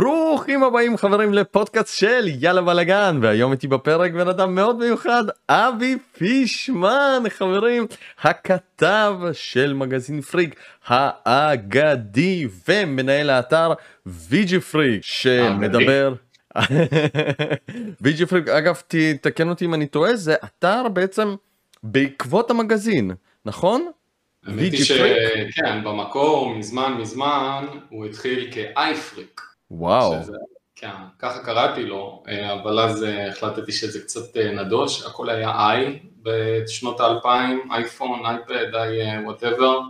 ברוכים הבאים חברים לפודקאסט של יאללה בלאגן והיום איתי בפרק בן אדם מאוד מיוחד אבי פישמן חברים הכתב של מגזין פריק האגדי ומנהל האתר ויג'י פריק שמדבר. ויג'י פריק אגב תתקן אותי אם אני טועה זה אתר בעצם בעקבות המגזין נכון? האמת היא שכן, במקור מזמן מזמן הוא התחיל כ iFreak. וואו. שזה, כן, ככה קראתי לו, אה, אבל אז אה, החלטתי שזה קצת אה, נדוש, הכל היה i בשנות האלפיים, אייפון, אייפד, i whatever,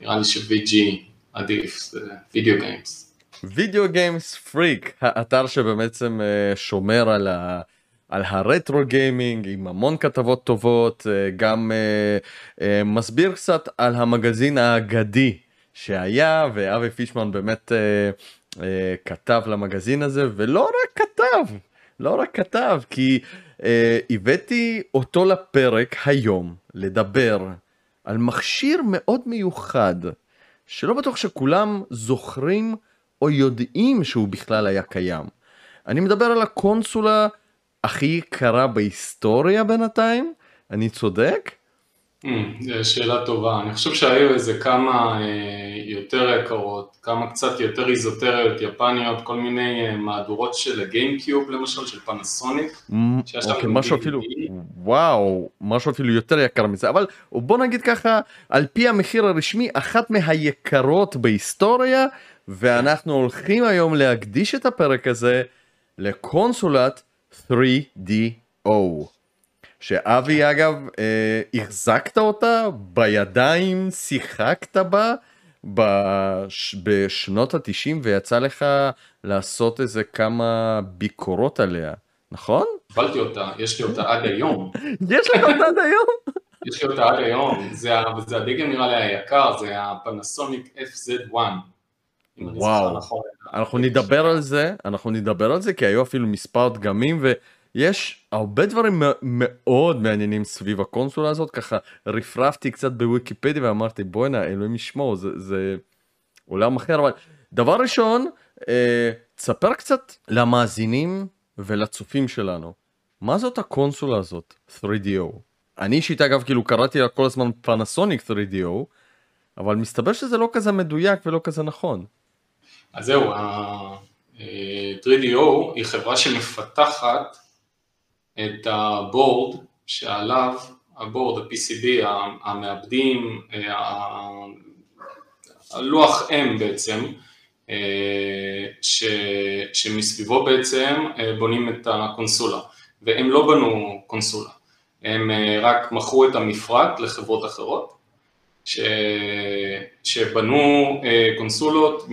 נראה לי ש-VG עדיף, זה video games. Video Games Freak, האתר שבעצם שומר על ה... על ה retro gaming עם המון כתבות טובות, גם מסביר קצת על המגזין האגדי שהיה, ואבי פישמן באמת uh, כתב למגזין הזה, ולא רק כתב, לא רק כתב, כי uh, הבאתי אותו לפרק היום לדבר על מכשיר מאוד מיוחד, שלא בטוח שכולם זוכרים או יודעים שהוא בכלל היה קיים. אני מדבר על הקונסולה הכי יקרה בהיסטוריה בינתיים? אני צודק? זו שאלה טובה, אני חושב שהיו איזה כמה אה, יותר יקרות, כמה קצת יותר איזוטריות יפניות, כל מיני אה, מהדורות של הגיימקיוב למשל, של פנסוניק, mm, אוקיי, משהו אפילו, וואו, משהו אפילו יותר יקר מזה, אבל בוא נגיד ככה, על פי המחיר הרשמי, אחת מהיקרות בהיסטוריה, ואנחנו הולכים היום להקדיש את הפרק הזה לקונסולת 3DO. שאבי אגב, אה, החזקת אותה בידיים, שיחקת בה בש, בשנות התשעים ויצא לך לעשות איזה כמה ביקורות עליה, נכון? קיבלתי אותה, יש לי אותה עד היום. יש לך אותה עד היום? יש לי אותה עד היום, זה, זה הדגם נראה לי היקר, זה הפנסוניק FZ1. וואו, נכון. אנחנו נדבר על זה, אנחנו נדבר על זה כי היו אפילו מספר דגמים ויש הרבה דברים מאוד מעניינים סביב הקונסולה הזאת, ככה רפרפתי קצת בוויקיפדיה ואמרתי בואנה אלוהים ישמור זה, זה עולם אחר, אבל דבר ראשון, אה, תספר קצת למאזינים ולצופים שלנו, מה זאת הקונסולה הזאת 3DO? אני אישית אגב כאילו קראתי לה כל הזמן פנסוניק 3DO, אבל מסתבר שזה לא כזה מדויק ולא כזה נכון. אז זהו, ה-3DO היא חברה שמפתחת את הבורד שעליו, הבורד, ה-PCB, המעבדים, הלוח M בעצם, ש, שמסביבו בעצם בונים את הקונסולה, והם לא בנו קונסולה, הם רק מכרו את המפרט לחברות אחרות, ש... שבנו אה, קונסולות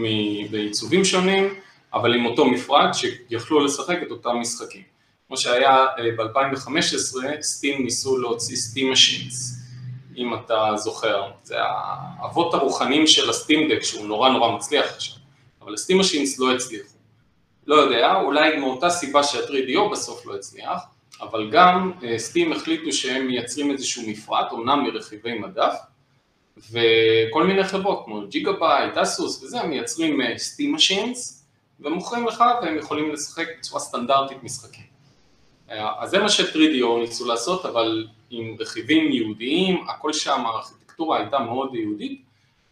בעיצובים שונים, אבל עם אותו מפרט שיכלו לשחק את אותם משחקים. כמו שהיה אה, ב-2015, סטים ניסו להוציא סטים משינס, אם אתה זוכר, זה האבות הרוחנים של הסטים דק, שהוא נורא נורא מצליח עכשיו, אבל הסטים משינס לא הצליחו. לא יודע, אולי מאותה סיבה שה-3DO בסוף לא הצליח, אבל גם Steam אה, החליטו שהם מייצרים איזשהו מפרט, אמנם מרכיבי מדף, וכל מיני חברות כמו ג'יגה בייט, אסוס וזה, מייצרים Steam אה, Machines ומוכרים לך והם יכולים לשחק בצורה סטנדרטית משחקים. אה, אז זה מה ש-3DO ניסו לעשות, אבל עם רכיבים ייחודיים, הכל שם, הארכיטקטורה הייתה מאוד ייחודית,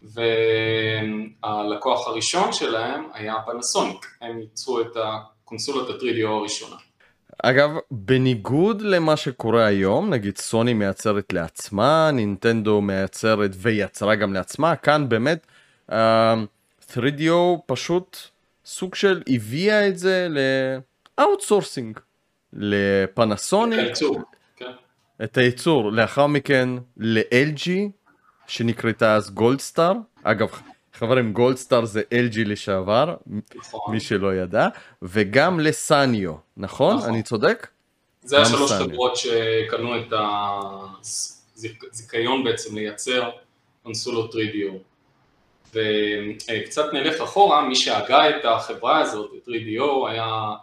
והלקוח הראשון שלהם היה פנסוניק, הם ייצרו את הקונסולת ה-3DO הראשונה. אגב, בניגוד למה שקורה היום, נגיד סוני מייצרת לעצמה, נינטנדו מייצרת ויצרה גם לעצמה, כאן באמת אה, אה, 3DO פשוט סוג של הביאה את זה ל outsourcing, לפנסוניק, כן. את הייצור, לאחר מכן ל-LG, שנקראתה אז גולדסטאר, אגב חברים גולדסטאר זה LG לשעבר, נכון. מי שלא ידע, וגם לסניו, נכון? נכון. אני צודק? זה השלוש חברות שקנו את הזיכיון בעצם לייצר קונסולות 3DO. וקצת נלך אחורה, מי שהגה את החברה הזאת, את 3DO, היה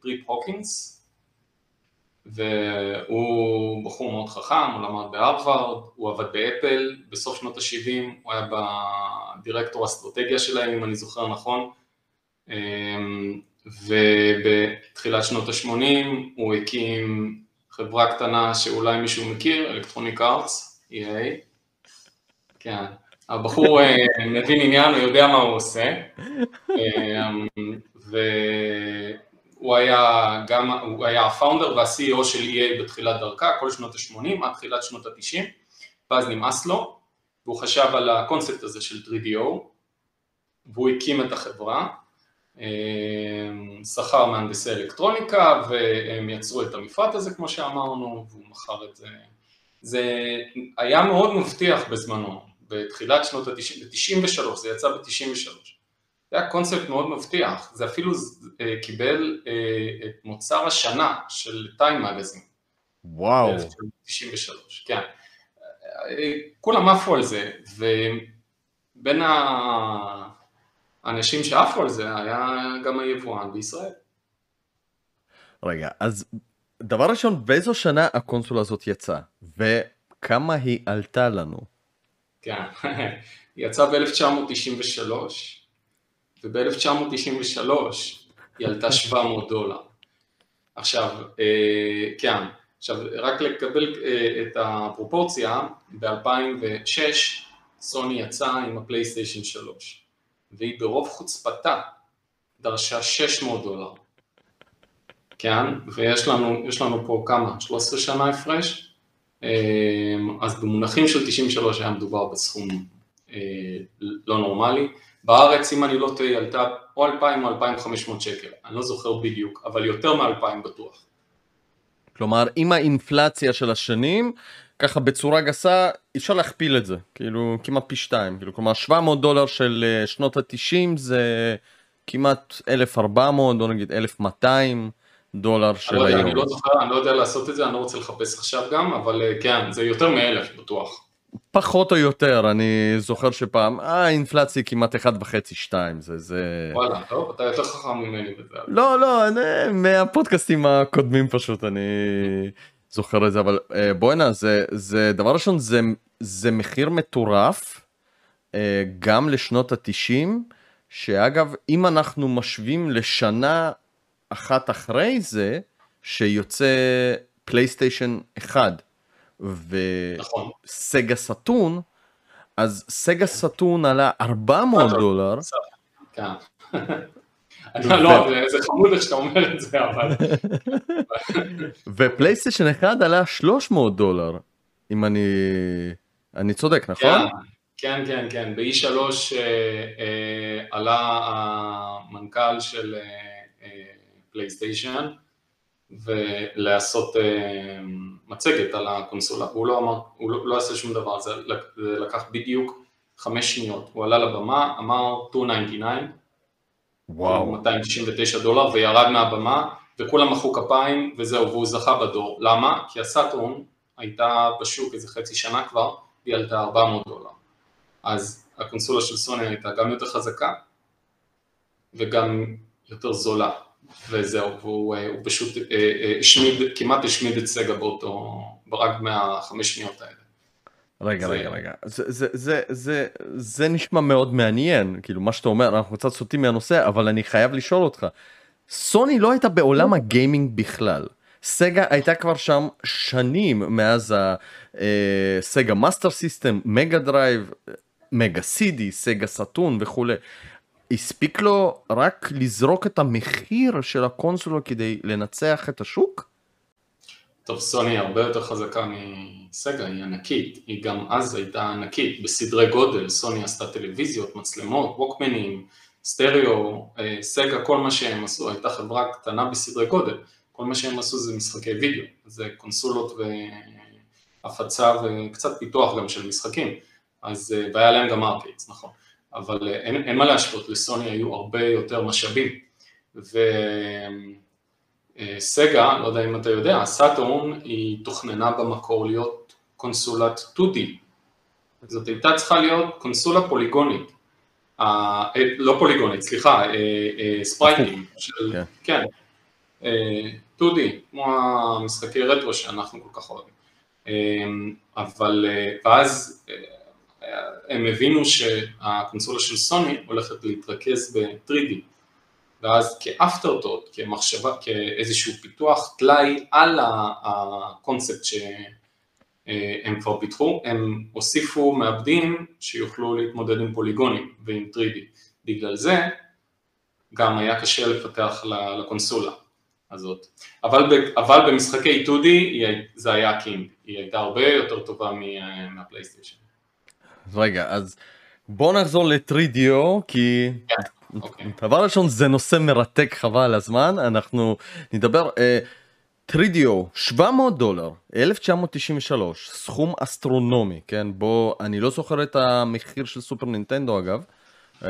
טריפ אה, הוקינס, אה, והוא בחור מאוד חכם, הוא למד בהרווארד, הוא עבד באפל בסוף שנות ה-70, הוא היה בדירקטור אסטרטגיה שלהם, אם אני זוכר נכון, ובתחילת שנות ה-80 הוא הקים חברה קטנה שאולי מישהו מכיר, אלקטרוניק ארטס, EA. כן, הבחור אה, מבין עניין, הוא יודע מה הוא עושה. והוא היה גם, הוא היה הפאונדר וה-CEO של EA בתחילת דרכה, כל שנות ה-80 עד תחילת שנות ה-90, ואז נמאס לו, והוא חשב על הקונספט הזה של 3DO, והוא הקים את החברה, שכר מהנדסי אלקטרוניקה והם יצרו את המפרט הזה כמו שאמרנו והוא מכר את זה. זה היה מאוד מבטיח בזמנו, בתחילת שנות ה-90, ב-93, זה יצא ב-93. זה היה קונספט מאוד מבטיח, זה אפילו אה, קיבל אה, את מוצר השנה של טיים מגזין. וואו. ב-93, כן. אה, כולם עפו על זה, ובין האנשים שעפו על זה היה גם היבואן בישראל. רגע, אז דבר ראשון, באיזו שנה הקונסולה הזאת יצאה? וכמה היא עלתה לנו? כן, יצאה ב-1993, וב-1993 היא עלתה 700 דולר. עכשיו, אה, כן, עכשיו רק לקבל אה, את הפרופורציה, ב-2006 סוני יצאה עם הפלייסטיישן 3, והיא ברוב חוצפתה דרשה 600 דולר. כן, ויש לנו, לנו פה כמה? 13 שנה הפרש? אה, אז במונחים של 93 היה מדובר בסכום לא נורמלי. בארץ, אם אני לא טועה, עלתה או 2,000 או 2,500 שקל, אני לא זוכר בדיוק, אבל יותר מ-2,000 בטוח. כלומר, עם האינפלציה של השנים, ככה בצורה גסה, אפשר להכפיל את זה, כאילו כמעט פי שתיים, כאילו כלומר 700 דולר של אה, שנות ה-90 זה כמעט 1,400, או נגיד 1,200 דולר של לא היום. אני לא זוכר, אני לא יודע לעשות את זה, אני לא רוצה לחפש עכשיו גם, אבל אה, כן, זה יותר מאלף בטוח. פחות או יותר, אני זוכר שפעם, אה, האינפלציה היא כמעט 1.5-2, זה, זה... וואלה, טוב, אתה יותר חכם ממני בזה. לא, לא, אני, מהפודקאסטים הקודמים פשוט, אני זוכר את זה, אבל אה, בוא'נה, זה, זה, דבר ראשון, זה, זה מחיר מטורף, אה, גם לשנות ה-90, שאגב, אם אנחנו משווים לשנה אחת אחרי זה, שיוצא פלייסטיישן 1. וסגה סטון, אז סגה סטון עלה 400 דולר. כן. לא, זה חמוד איך שאתה אומר את זה, אבל... ופלייסטיישן 1 עלה 300 דולר, אם אני... אני צודק, נכון? כן, כן, כן. ב-E3 אה, עלה המנכ"ל של פלייסטיישן, ולעשות אה, מצגת על הקונסולה, הוא לא אמר, הוא לא, לא עשה שום דבר, זה לקח בדיוק חמש שניות, הוא עלה לבמה, אמר 299, וואו, 299 דולר וירד מהבמה וכולם מחאו כפיים וזהו, והוא זכה בדור, למה? כי הסאטרון הייתה בשוק איזה חצי שנה כבר, היא עלתה 400 דולר, אז הקונסולה של סוני הייתה גם יותר חזקה וגם יותר זולה, וזהו, והוא אה, פשוט אה, אה, השמיד, כמעט השמיד את סגה באותו, רק מהחמש שניות האלה. רגע, זה... רגע, רגע, זה, זה, זה, זה, זה נשמע מאוד מעניין, כאילו מה שאתה אומר, אנחנו קצת סוטים מהנושא, אבל אני חייב לשאול אותך, סוני לא הייתה בעולם ה gaming בכלל. סגה הייתה כבר שם שנים מאז הסגה Master System, Mega Drive, מגה סידי, סגה סאטון וכולי. הספיק לו רק לזרוק את המחיר של הקונסולה כדי לנצח את השוק? טוב, סוני הרבה יותר חזקה מסגה, היא ענקית, היא גם אז הייתה ענקית בסדרי גודל, סוני עשתה טלוויזיות, מצלמות, ווקמנים, סטריאו, אה, סגה, כל מה שהם עשו, הייתה חברה קטנה בסדרי גודל, כל מה שהם עשו זה משחקי וידאו, זה קונסולות והפצה וקצת פיתוח גם של משחקים, אז, אה, והיה להם גם arcades, נכון. אבל אה, אין, אין מה להשוות, לסוני היו הרבה יותר משאבים. וסגה, אה, לא יודע אם אתה יודע, סאטורן היא תוכננה במקור להיות קונסולת 2D. זאת הייתה צריכה להיות קונסולה פוליגונית. אה, לא פוליגונית, סליחה, ספרייטים. של, כן. כן. 2D, כמו המשחקי רטרו שאנחנו כל כך אוהבים. אבל, ואז הם הבינו שהקונסולה של סוני הולכת להתרכז ב-3D, ואז כאפטרטוט, כמחשבה, כאיזשהו פיתוח טלאי על הקונספט שהם כבר פיתחו, הם הוסיפו מעבדים שיוכלו להתמודד עם פוליגונים ועם 3D. בגלל זה גם היה קשה לפתח לקונסולה הזאת. אבל, אבל במשחקי 2D זה היה king, היא הייתה הרבה יותר טובה מהפלייסטיישן. רגע, אז בוא נחזור ל-3DO, כי כן, אוקיי. דבר ראשון זה נושא מרתק חבל על הזמן, אנחנו נדבר, אה, 3DO 700 דולר, 1993, סכום אסטרונומי, כן, בוא, אני לא זוכר את המחיר של סופר נינטנדו אגב. אה,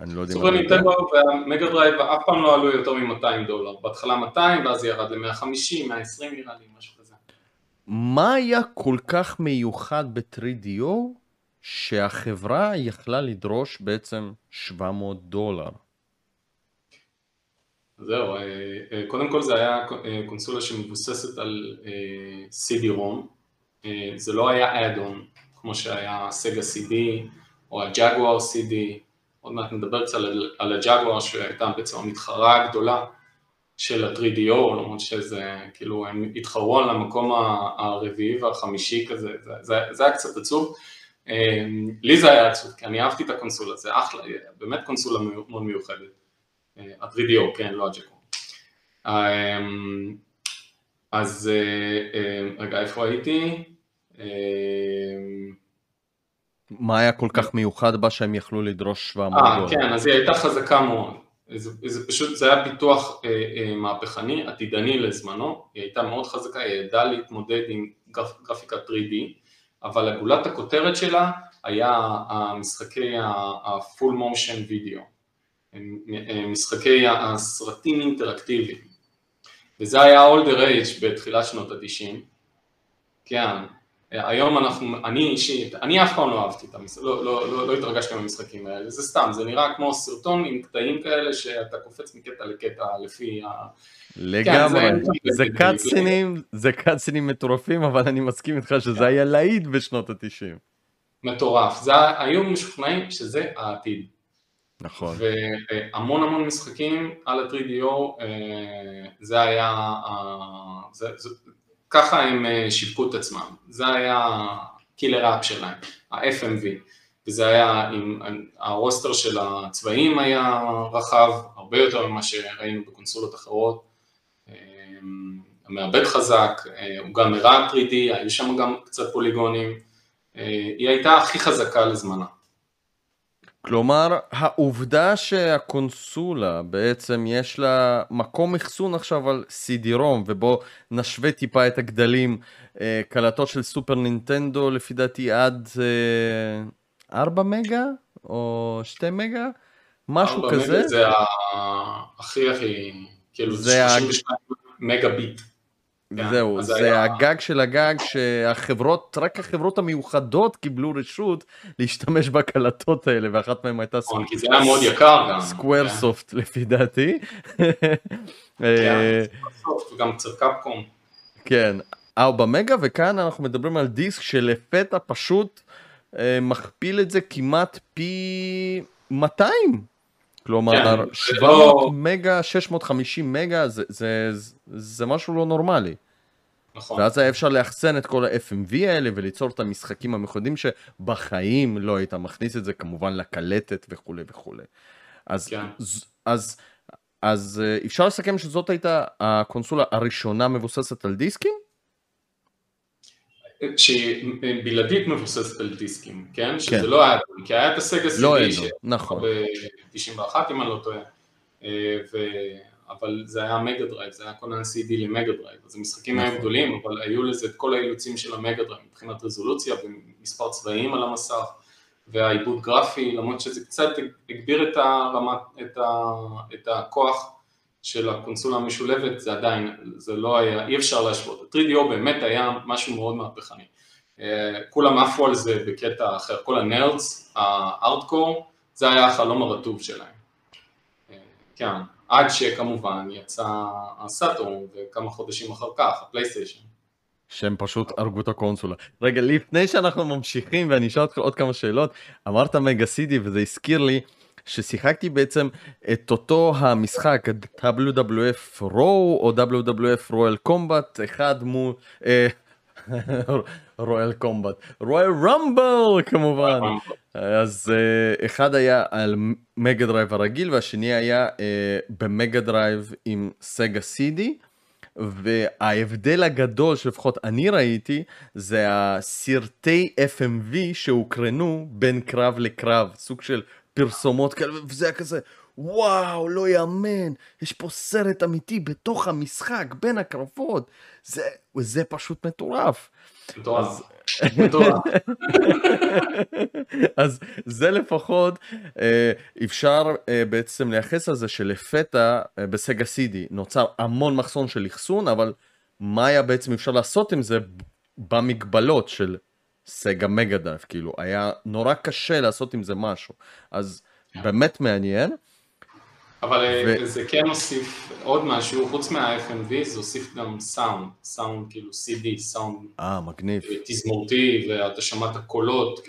אני לא יודע סופר נינטנדו והמגה דרייב אף פעם לא עלו יותר מ-200 דולר, בהתחלה 200 ואז ירד ל-150, 120 נראה לי, משהו. מה היה כל כך מיוחד ב-3DO שהחברה יכלה לדרוש בעצם 700 דולר? זהו, אה, אה, קודם כל זה היה אה, קונסולה שמבוססת על CD-ROM, זה לא היה אד-און כמו שהיה סגה CD או הג'אגואר CD, עוד מעט נדבר קצת על, על הג'אגואר שהייתה בעצם המתחרה הגדולה של ה-3DO, למרות שזה, כאילו, הם התחרו על המקום הרביעי והחמישי כזה, זה, זה, זה היה קצת עצוב. אמ, לי זה היה עצוב, כי אני אהבתי את הקונסולה, זה אחלה, באמת קונסולה מאוד מיוחדת. ה-3DO, כן, לא הג'קו. אמ, אז אה, אה, רגע, איפה הייתי? אמ, מה היה כל כך מיוחד בה שהם יכלו לדרוש 700 דולר? אה, כן, אז היא הייתה חזקה מאוד. זה, זה פשוט, זה היה פיתוח אה, אה, מהפכני, עתידני לזמנו, היא הייתה מאוד חזקה, היא ידעה להתמודד עם גרפ, גרפיקה 3D, אבל הגולת הכותרת שלה היה המשחקי ה-full motion video, משחקי הסרטים אינטראקטיביים, וזה היה all the rage בתחילת שנות ה-90, כן, היום אנחנו, אני אישית, אני אף פעם לא אהבתי את המשחקים, לא, לא, לא, לא התרגשתי מהמשחקים האלה, זה סתם, זה נראה כמו סרטון עם קטעים כאלה שאתה קופץ מקטע לקטע לפי ה... לגמרי, כן, זה, זה קאצינים, זה קאצינים מטורפים, אבל אני מסכים איתך שזה כן. היה להיט בשנות התשעים. מטורף, זה, היו משוכנעים שזה העתיד. נכון. והמון המון משחקים על ה-3DO, אה, זה היה, זה, זה, ככה הם אה, שיווקו את עצמם, זה היה קילר אפ שלהם, ה-FMV, וזה היה עם, הרוסטר של הצבעים היה רחב, הרבה יותר ממה שראינו בקונסולות אחרות, אה, המעבד חזק, אה, הוא גם הראה 3D, היו שם גם קצת פוליגונים, היא הייתה הכי חזקה לזמנה. כלומר, העובדה שהקונסולה בעצם יש לה מקום אחסון עכשיו על CD-ROM, ובו נשווה טיפה את הגדלים, אה, קלטות של סופר נינטנדו לפי דעתי עד אה, 4 מגה או 2 מגה, משהו 4 כזה. 4 מגה זה הכי הכי, כאילו זה 32 מגה ביט. כן, זהו, זה היה... הגג של הגג שהחברות, רק החברות המיוחדות קיבלו רשות להשתמש בקלטות האלה, ואחת מהן הייתה סקוור. נכון, כי זה היה מאוד יקר גם. סקוואר סופט כן. לפי דעתי. כן, וגם קצת קפקום. כן, ארבע מגה, וכאן אנחנו מדברים על דיסק שלפתע פשוט אה, מכפיל את זה כמעט פי 200. כלומר, כן, 700 לא... מגה, 650 מגה, זה, זה, זה, זה משהו לא נורמלי. נכון. ואז היה אפשר לאחסן את כל ה-FMV האלה וליצור את המשחקים המיוחדים שבחיים לא היית מכניס את זה כמובן לקלטת וכולי וכולי. אז, כן. אז, אז, אז אה, אפשר לסכם שזאת הייתה הקונסולה הראשונה מבוססת על דיסקים? שהיא בלעדית מבוססת על דיסקים, כן? שזה כן. לא היה, כי היה את הסגה CD, לא נכון. ב-91 אם אני לא טועה, אה, ו... אבל זה היה מגה דרייב, זה היה כונן CD למגה דרייב, אז המשחקים נכון. היו גדולים, אבל היו לזה את כל האילוצים של המגה דרייב, מבחינת רזולוציה ומספר צבעים על המסך, והעיבוד גרפי, למרות שזה קצת הגביר את, הרמת, את, ה, את הכוח של הקונסולה המשולבת זה עדיין, זה לא היה, אי אפשר להשוות. ה-3DO באמת היה משהו מאוד מהפכני. אה, כולם עפו על זה בקטע אחר, כל ה nerds, hardcore, זה היה החלום הרטוב שלהם. אה, כן, עד שכמובן יצא הסאטורן וכמה חודשים אחר כך, הפלייסטיישן. שהם פשוט הרגו את הקונסולה. רגע, לפני שאנחנו ממשיכים ואני אשאל אותך עוד כמה שאלות, אמרת מגה סידי וזה הזכיר לי ששיחקתי בעצם את אותו המשחק, WWF Raw או WWF Royal Combat, אחד מול... רויאל קומבט, רויאל רמבל כמובן. אז אה, אחד היה על מגה דרייב הרגיל והשני היה אה, במגה דרייב עם סגה CD. וההבדל הגדול שלפחות אני ראיתי זה הסרטי FMV שהוקרנו בין קרב לקרב, סוג של פרסומות כאלה, וזה היה כזה, וואו, לא יאמן, יש פה סרט אמיתי בתוך המשחק, בין הקרבות, זה, זה פשוט מטורף. מטורף. אז זה לפחות אה, אפשר אה, בעצם לייחס לזה שלפתע אה, בסגה סידי נוצר המון מחסון של אחסון, אבל מה היה בעצם אפשר לעשות עם זה במגבלות של סגה מגה דייב, כאילו היה נורא קשה לעשות עם זה משהו, אז באמת מעניין. אבל ו... זה כן הוסיף עוד משהו, חוץ מה-FMV זה הוסיף גם סאונד, סאונד כאילו CD, סאונד אה, מגניב. תזמורתי, ואתה שמעת קולות,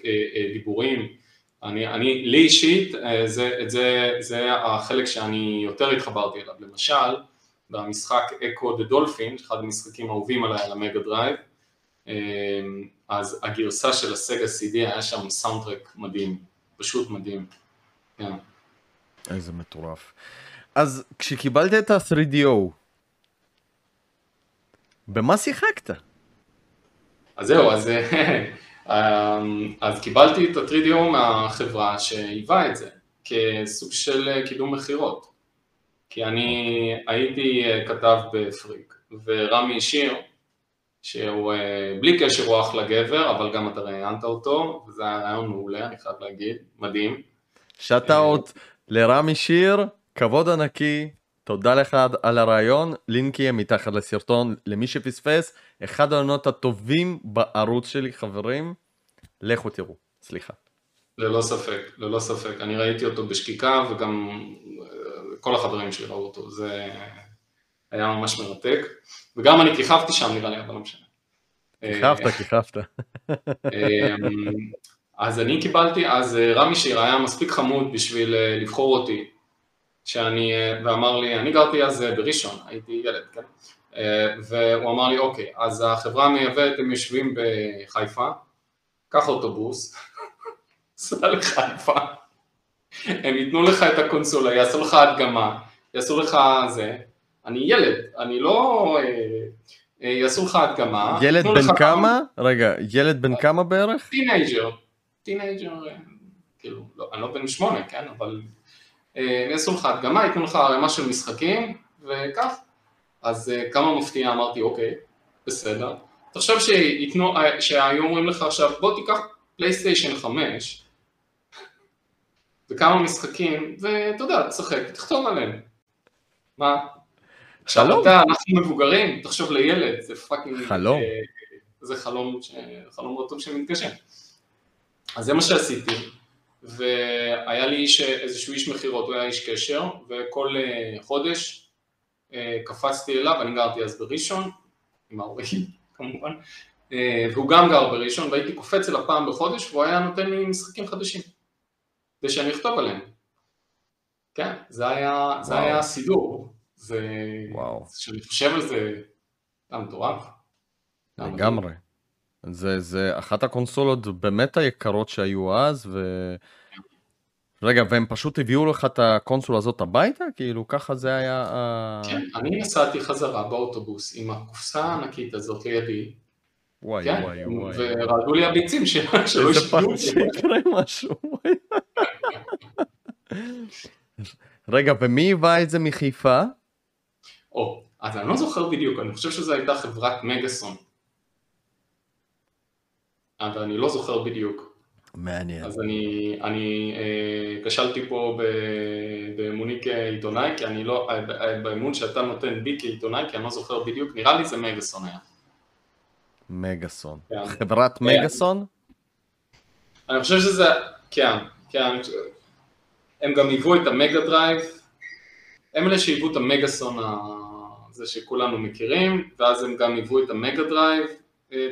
דיבורים. אני, אני, לי אישית, זה, זה, זה החלק שאני יותר התחברתי אליו. למשל, במשחק אקו דה דולפין, אחד המשחקים האהובים עליי על המגה דרייב, אז הגרסה של הסגה CD היה שם soundtrack מדהים, פשוט מדהים. כן. איזה מטורף. אז כשקיבלת את ה-3DO, במה שיחקת? אז זהו, אז, אמ, אז קיבלתי את ה-3DO מהחברה שהיווה את זה, כסוג של קידום מכירות. כי אני הייתי כתב בפריק, ורמי שיר, שהוא בלי קשר הוא אחלה גבר, אבל גם אתה ראיינת אותו, וזה היה רעיון מעולה, אני חייב להגיד, מדהים. שאט אאוט לרמי שיר, כבוד ענקי, תודה לך על הרעיון, לינק יהיה מתחת לסרטון למי שפספס, אחד העונות הטובים בערוץ שלי חברים, לכו תראו, סליחה. ללא ספק, ללא ספק, אני ראיתי אותו בשקיקה וגם אה, כל החברים שלי ראו אותו, זה היה ממש מרתק, וגם אני כיכבתי שם נראה לי, אבל לא משנה. כיכבת, אה, כיכבת. אמ, אז אני קיבלתי, אז אה, רמי שיר היה מספיק חמוד בשביל אה, לבחור אותי, שאני, ואמר לי, אני גרתי אז בראשון, הייתי ילד, כן? והוא אמר לי, אוקיי, אז החברה המייבאת, הם יושבים בחיפה, קח אוטובוס, סע לחיפה, הם ייתנו לך את הקונסולה, יעשו לך הדגמה, יעשו לך זה, אני ילד, אני לא... יעשו לך הדגמה. ילד בן כמה? רגע, ילד בן כמה בערך? teenager. teenager, כאילו, לא, אני לא בן שמונה, כן, אבל אה, יעשו לך הדגמה, ייתנו לך ערימה של משחקים, וכך. אז אה, כמה מפתיע אמרתי, אוקיי, בסדר. תחשוב שיתנו, אה, שהיו אומרים לך עכשיו, בוא תיקח פלייסטיישן 5, וכמה משחקים, ואתה יודע, תשחק, תכתוב עליהם. מה? עכשיו אתה, אנחנו מבוגרים, תחשוב לילד, זה fucking... חלום. זה חלום, חלום מאוד טוב שמתגשם. אז זה מה שעשיתי, והיה לי איש, איזשהו איש מכירות, הוא היה איש קשר, וכל אה, חודש אה, קפצתי אליו, אני גרתי אז בראשון, עם ההורים כמובן, אה, והוא גם גר בראשון, והייתי קופץ אליו פעם בחודש, והוא היה נותן לי משחקים חדשים, ושאני אכתוב עליהם. כן, זה היה, זה היה הסידור, זה, כשאני חושב על זה, זה מטורף. לגמרי. זה, זה אחת הקונסולות באמת היקרות שהיו אז, ו... רגע, והם פשוט הביאו לך את הקונסולה הזאת הביתה? כאילו, ככה זה היה... כן, אני נסעתי חזרה באוטובוס עם הקופסה הענקית הזאת לידי. וואי, כן, וואי, וואי. ורעדו לי הביצים שלא. איזה פעם שיקרה משהו. רגע, ומי היווה את זה מחיפה? או, אז אני לא זוכר בדיוק, אני חושב שזו הייתה חברת מגאסון. אבל אני לא זוכר בדיוק. מעניין. אז אני, אני אה, כשלתי פה באמוני כעיתונאי, כי אני לא, אה, באמון שאתה נותן בי כעיתונאי, כי אני לא זוכר בדיוק, נראה לי זה מגאסון היה. מגאסון. כן. חברת כן. מגאסון? אני חושב שזה, כן, כן. הם גם הביאו את המגה דרייב, הם אלה שהביאו את המגאסון הזה שכולנו מכירים, ואז הם גם הביאו את המגה דרייב,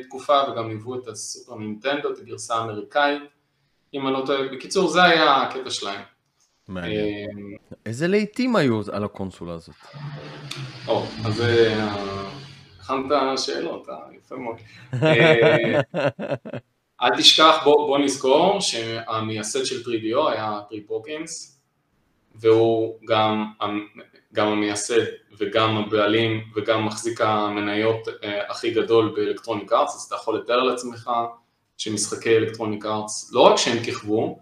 תקופה וגם הביאו את הסופר נינטנדו, את הגרסה האמריקאית, אם אני לא טועה, בקיצור זה היה הקטע שלהם. מעניין. איזה להיטים היו על הקונסולה הזאת? או, אז הכנת שאלות, יפה מאוד. אל תשכח, בוא, בוא נזכור שהמייסד של 3DO היה טרי פוקינס, והוא גם, גם המייסד וגם הבעלים וגם מחזיק המניות אה, הכי גדול באלקטרוניק ארץ, אז אתה יכול לתאר לעצמך שמשחקי Electronic Arts, לא רק שהם כיכבו,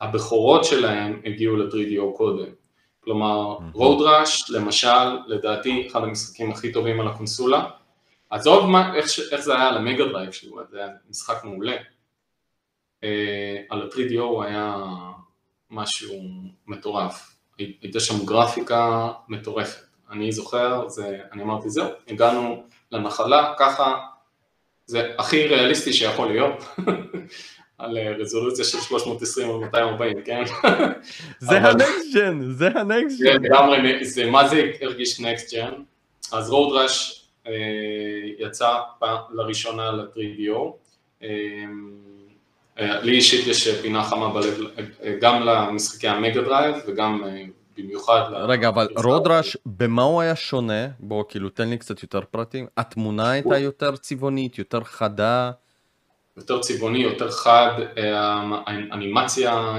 הבכורות שלהם הגיעו ל-3DO קודם. כלומר, רוד ראש, למשל, לדעתי אחד המשחקים הכי טובים על הקונסולה, עזוב מה, איך, איך זה היה על המגה דרייב שלו, זה היה משחק מעולה. אה, על ה-3DO הוא היה משהו מטורף, הייתה שם גרפיקה מטורפת. אני זוכר, זה, אני אמרתי זהו, הגענו לנחלה, ככה, זה הכי ריאליסטי שיכול להיות, על רזולוציה של 320 על 240, כן? זה ה next gen, זה ה next gen. זה מה זה הרגיש next gen? אז רוד ראש אה, יצא לראשונה ל-3DO. אה, אה, לי אישית יש פינה חמה בלב גם למשחקי המגה דרייב וגם במיוחד... רגע, אבל רודרש, במה הוא היה שונה? בוא, כאילו, תן לי קצת יותר פרטים. התמונה הייתה יותר צבעונית, יותר חדה? יותר צבעוני, יותר חד, האנימציה,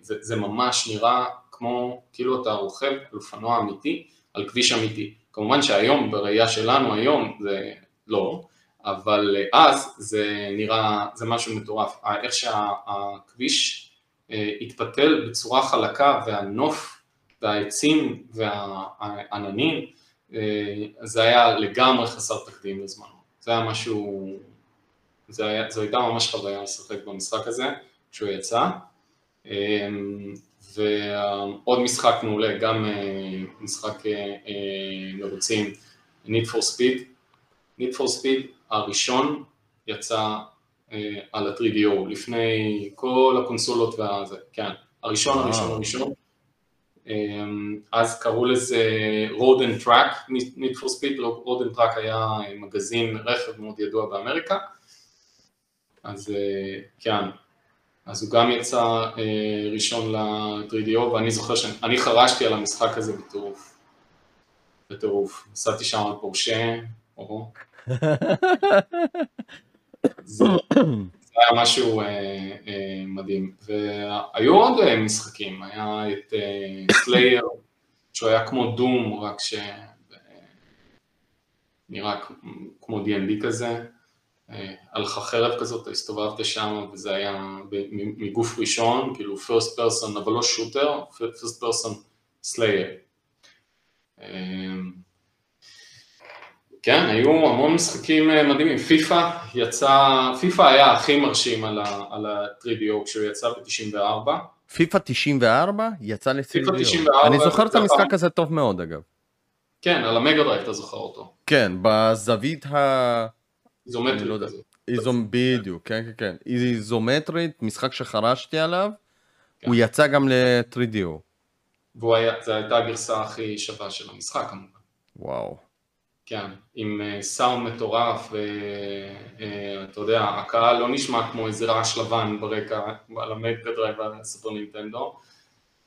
זה, זה ממש נראה כמו, כאילו אתה רוכב על אופנוע אמיתי, על כביש אמיתי. כמובן שהיום, בראייה שלנו היום, זה לא, אבל אז זה נראה, זה משהו מטורף. איך שהכביש אה, התפתל בצורה חלקה והנוף והעצים והעננים, אה, זה היה לגמרי חסר תקדים לזמן. זה היה משהו, זה היה, זו הייתה ממש חוויה לשחק במשחק הזה כשהוא יצא. אה, ועוד משחק מעולה, גם אה, משחק אה, אה, מרוצים, Need for Speed. Need for Speed הראשון יצא על ה-3DO, לפני כל הקונסולות והזה, כן, הראשון, הראשון, הראשון. אז קראו לזה Road and Track, Need for Speed, Road and Track היה מגזין רכב מאוד ידוע באמריקה, אז כן, אז הוא גם יצא אה, ראשון ל-3DO, ואני זוכר שאני חרשתי על המשחק הזה בטירוף. בטירוף. נסעתי שם על פורשה, או... זה, היה משהו אה, אה, מדהים. והיו עוד אה, משחקים, היה את סלייר, שהוא היה כמו דום, רק ש... נראה כמו D&D כזה. לך חרב כזאת, הסתובבת שם וזה היה מגוף ראשון, כאילו first person, אבל לא שוטר, first person slayer. כן, היו המון משחקים אה, מדהימים, פיפא יצא, פיפא היה הכי מרשים על ה-3DO כשהוא יצא ב-94. פיפא 94? יצא ל-3DO. אני זוכר את המשחק הזה טוב מאוד אגב. כן, על המגה אתה זוכר אותו. כן, בזווית ה... איזומטרית לא. איזום, בדיוק, כן, כן, כן. איזומטרית, משחק שחרשתי עליו, כן. הוא יצא גם ל-3DO. וזו הייתה הגרסה הכי שווה של המשחק כמובן. וואו. כן, עם אה, סאונד מטורף, ואתה אה, יודע, הקהל לא נשמע כמו איזה רעש לבן ברקע על המגה דרייב והסופר נינטנדו,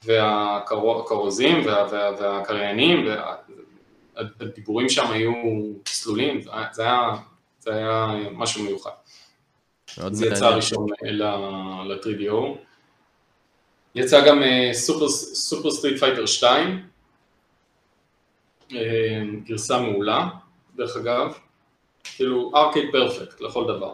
והכרוזים וה, וה, והקריינים, והדיבורים שם היו צלולים, זה היה זה היה משהו מיוחד. זה יצא ראשון ל-3DO. יצא גם אה, Super Street Fighter 2, גרסה מעולה, דרך אגב, כאילו arcade perfect לכל דבר.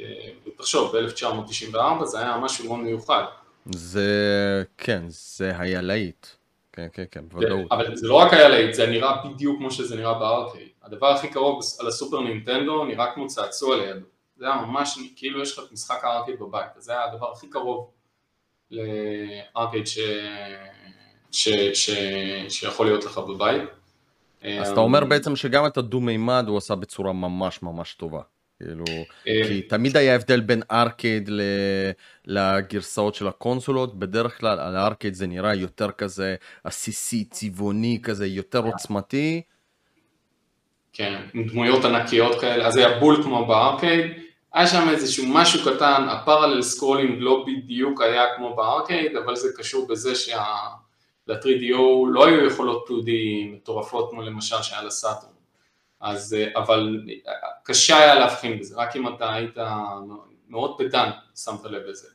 אה, תחשוב, ב-1994 זה היה משהו מאוד מיוחד. זה, כן, זה היה להיט. כן, כן, כן, בוודאות. אבל זה לא רק היה להיט, זה נראה בדיוק כמו שזה נראה בארקייד. הדבר הכי קרוב על הסופר נינטנדו נראה כמו צעצוע לידו. זה היה ממש כאילו יש לך את משחק הארקייד בבית, זה היה הדבר הכי קרוב לארקייד ש... ש... ש... שיכול להיות לך בבית. אז אתה אומר בעצם שגם את הדו מימד הוא עשה בצורה ממש ממש טובה. כאילו, אה, כי תמיד היה הבדל בין ארקייד לגרסאות של הקונסולות, בדרך כלל על הארקייד זה נראה יותר כזה עסיסי, צבעוני כזה, יותר עוצמתי. כן, עם דמויות ענקיות כאלה, אז היה בול כמו בארקייד, היה שם איזשהו משהו קטן, ה parallax scrolling לא בדיוק היה כמו בארקייד, אבל זה קשור בזה שה-3DO לא היו יכולות 2D מטורפות כמו למשל שהיה לסאטורן. אז, אבל קשה היה להבחין בזה, רק אם אתה היית מאוד פדנט שמת לב לזה.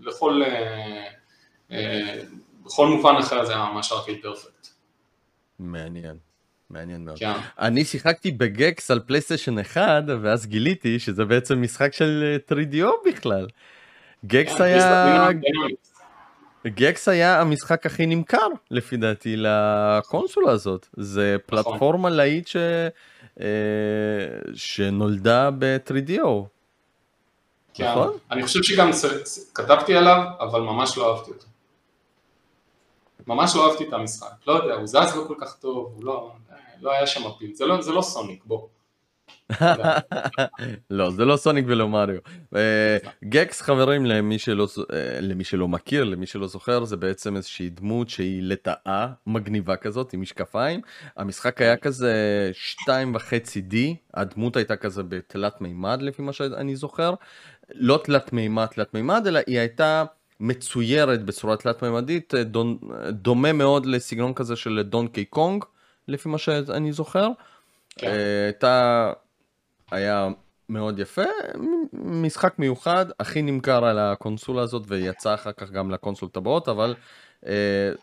לכל, בכל מובן אחר זה היה ממש arcade perfect. מעניין. מעניין מאוד. כן. אני שיחקתי בגקס על פלייסטיישן 1 ואז גיליתי שזה בעצם משחק של 3DO בכלל. גקס כן, היה... גקס היה המשחק הכי נמכר לפי דעתי לקונסולה הזאת זה נכון. פלטפורמה להיט ש... אה, שנולדה ב-3DO. כן, נכון? אני חושב שגם כתבתי עליו אבל ממש לא אהבתי אותו. ממש לא אהבתי את המשחק, לא יודע, הוא זז לא כל כך טוב, הוא לא, לא היה שם אפיל, זה לא, זה לא סוניק, בוא. לא, זה לא סוניק ולא מריו. אה, גקס חברים למי שלא, אה, למי שלא מכיר, למי שלא זוכר, זה בעצם איזושהי דמות שהיא לטאה מגניבה כזאת עם משקפיים. המשחק היה כזה 2.5D, הדמות הייתה כזה בתלת מימד לפי מה שאני זוכר. לא תלת מימד תלת מימד, אלא היא הייתה... מצוירת בצורה תלת-ממדית, אה, דומה מאוד לסגנון כזה של Donkey Kong, לפי מה שאני זוכר. כן. אה, הייתה, היה מאוד יפה, משחק מיוחד, הכי נמכר על הקונסולה הזאת ויצא אחר כך גם לקונסולות הבאות, אבל אה,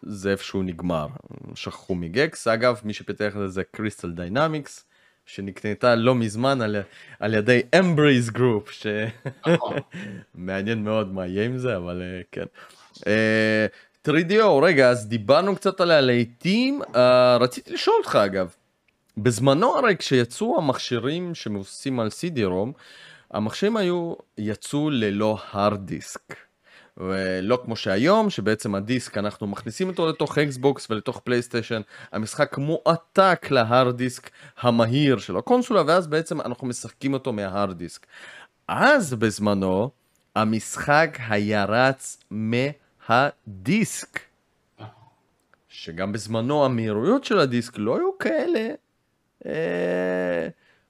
זה איפשהו נגמר, שכחו מ Gex. אגב, מי שפיתח את זה Crystal Dynamics, שנקנתה לא מזמן על, על ידי Embracer Group, שמעניין מאוד מה יהיה עם זה, אבל אה, כן. אה, 3DO, רגע, אז דיברנו קצת על הלהיטים, אה, רציתי לשאול אותך אגב, בזמנו הרי כשיצאו המכשירים שמבוססים על CD-ROM, המכשירים היו, יצאו ללא hard disk. ולא כמו שהיום, שבעצם הדיסק אנחנו מכניסים אותו לתוך אקסבוקס ולתוך פלייסטיישן, המשחק מועתק ל hard disk המהיר של הקונסולה, ואז בעצם אנחנו משחקים אותו מה hard disk. אז בזמנו, המשחק היה רץ מהדיסק. שגם בזמנו המהירויות של הדיסק לא היו כאלה אה,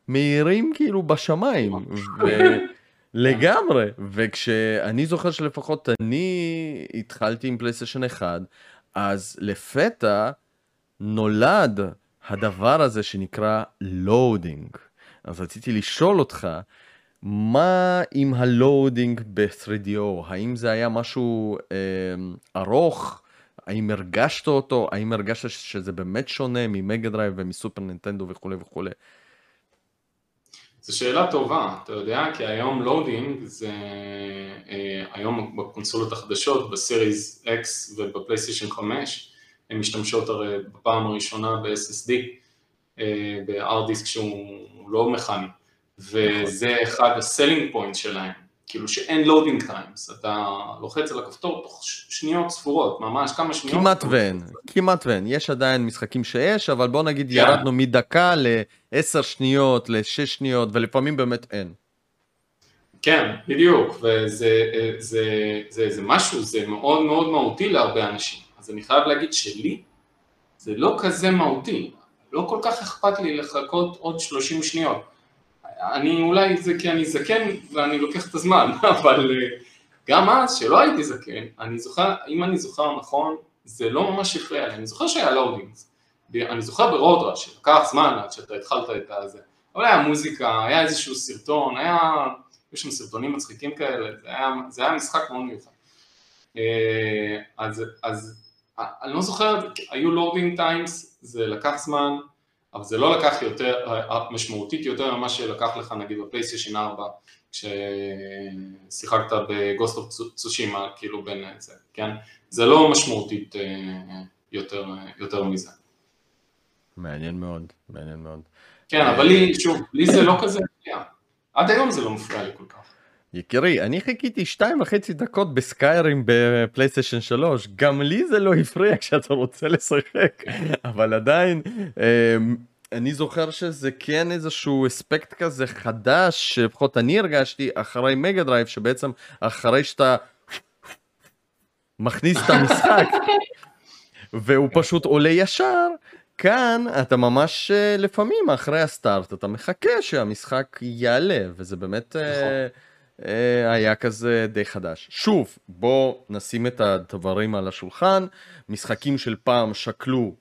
מהירים כאילו בשמיים. ו... לגמרי, וכשאני זוכר שלפחות אני התחלתי עם פלייסטיישן 1, אז לפתע נולד הדבר הזה שנקרא loading. אז רציתי לשאול אותך, מה עם ה loading ב-3DO? האם זה היה משהו אה, ארוך? האם הרגשת אותו? האם הרגשת שזה באמת שונה ממגה דרייב ומסופר נינטנדו וכולי וכולי? זו שאלה טובה, אתה יודע, כי היום loading זה, אה, היום בקונסולות החדשות, ב Series X ובפלייסטיישן 5, הן משתמשות הרי בפעם הראשונה ב-SSD, אה, ב hard disk שהוא לא מכני, וזה אחד ה selling point שלהם, כאילו שאין loading times, אתה לוחץ על הכפתור תוך שניות ספורות, ממש כמה שניות. כמעט ואין, כמעט ואין, יש עדיין משחקים שיש, אבל בוא נגיד yeah. ירדנו מדקה ל-10 שניות, ל-6 שניות, ולפעמים באמת אין. כן, בדיוק, וזה זה, זה, זה משהו, זה מאוד מאוד מהותי להרבה אנשים, אז אני חייב להגיד שלי זה לא כזה מהותי, לא כל כך אכפת לי לחכות עוד 30 שניות. אני אולי זה כי אני זקן ואני לוקח את הזמן, אבל אה, גם אז, שלא הייתי זקן, אני זוכר, אם אני זוכר נכון, זה לא ממש הפריע לי, אני זוכר שהיה loadings, אני זוכר ב Road Rash שלקח זמן עד שאתה התחלת את הזה, אבל היה מוזיקה, היה איזשהו סרטון, היה, יש שם סרטונים מצחיקים כאלה, זה היה, זה היה משחק מאוד מיוחד. אה, אז, אז אני לא זוכר, היו loading times, זה לקח זמן, אבל זה לא לקח יותר, משמעותית יותר ממה שלקח לך נגיד בפלייסטיישן 4 כששיחקת ב Ghost of Tsushima, כאילו בין זה, כן? זה לא משמעותית אה, יותר, יותר מזה. מעניין מאוד, מעניין מאוד. כן, אבל לי, שוב, לי זה לא כזה מפריע. עד היום זה לא מפריע לי כל כך. יקירי, אני חיכיתי שתיים וחצי דקות ב Skyrim בפלייסטיישן 3, גם לי זה לא הפריע כשאתה רוצה לשחק, אבל עדיין, אמ, אני זוכר שזה כן איזשהו אספקט כזה חדש, שלפחות אני הרגשתי אחרי מגה דרייב, שבעצם אחרי שאתה מכניס את המשחק, והוא פשוט עולה ישר, כאן אתה ממש אה, לפעמים אחרי ה start אתה מחכה שהמשחק יעלה וזה באמת נכון. היה כזה די חדש. שוב בוא נשים את הדברים על השולחן משחקים של פעם שקלו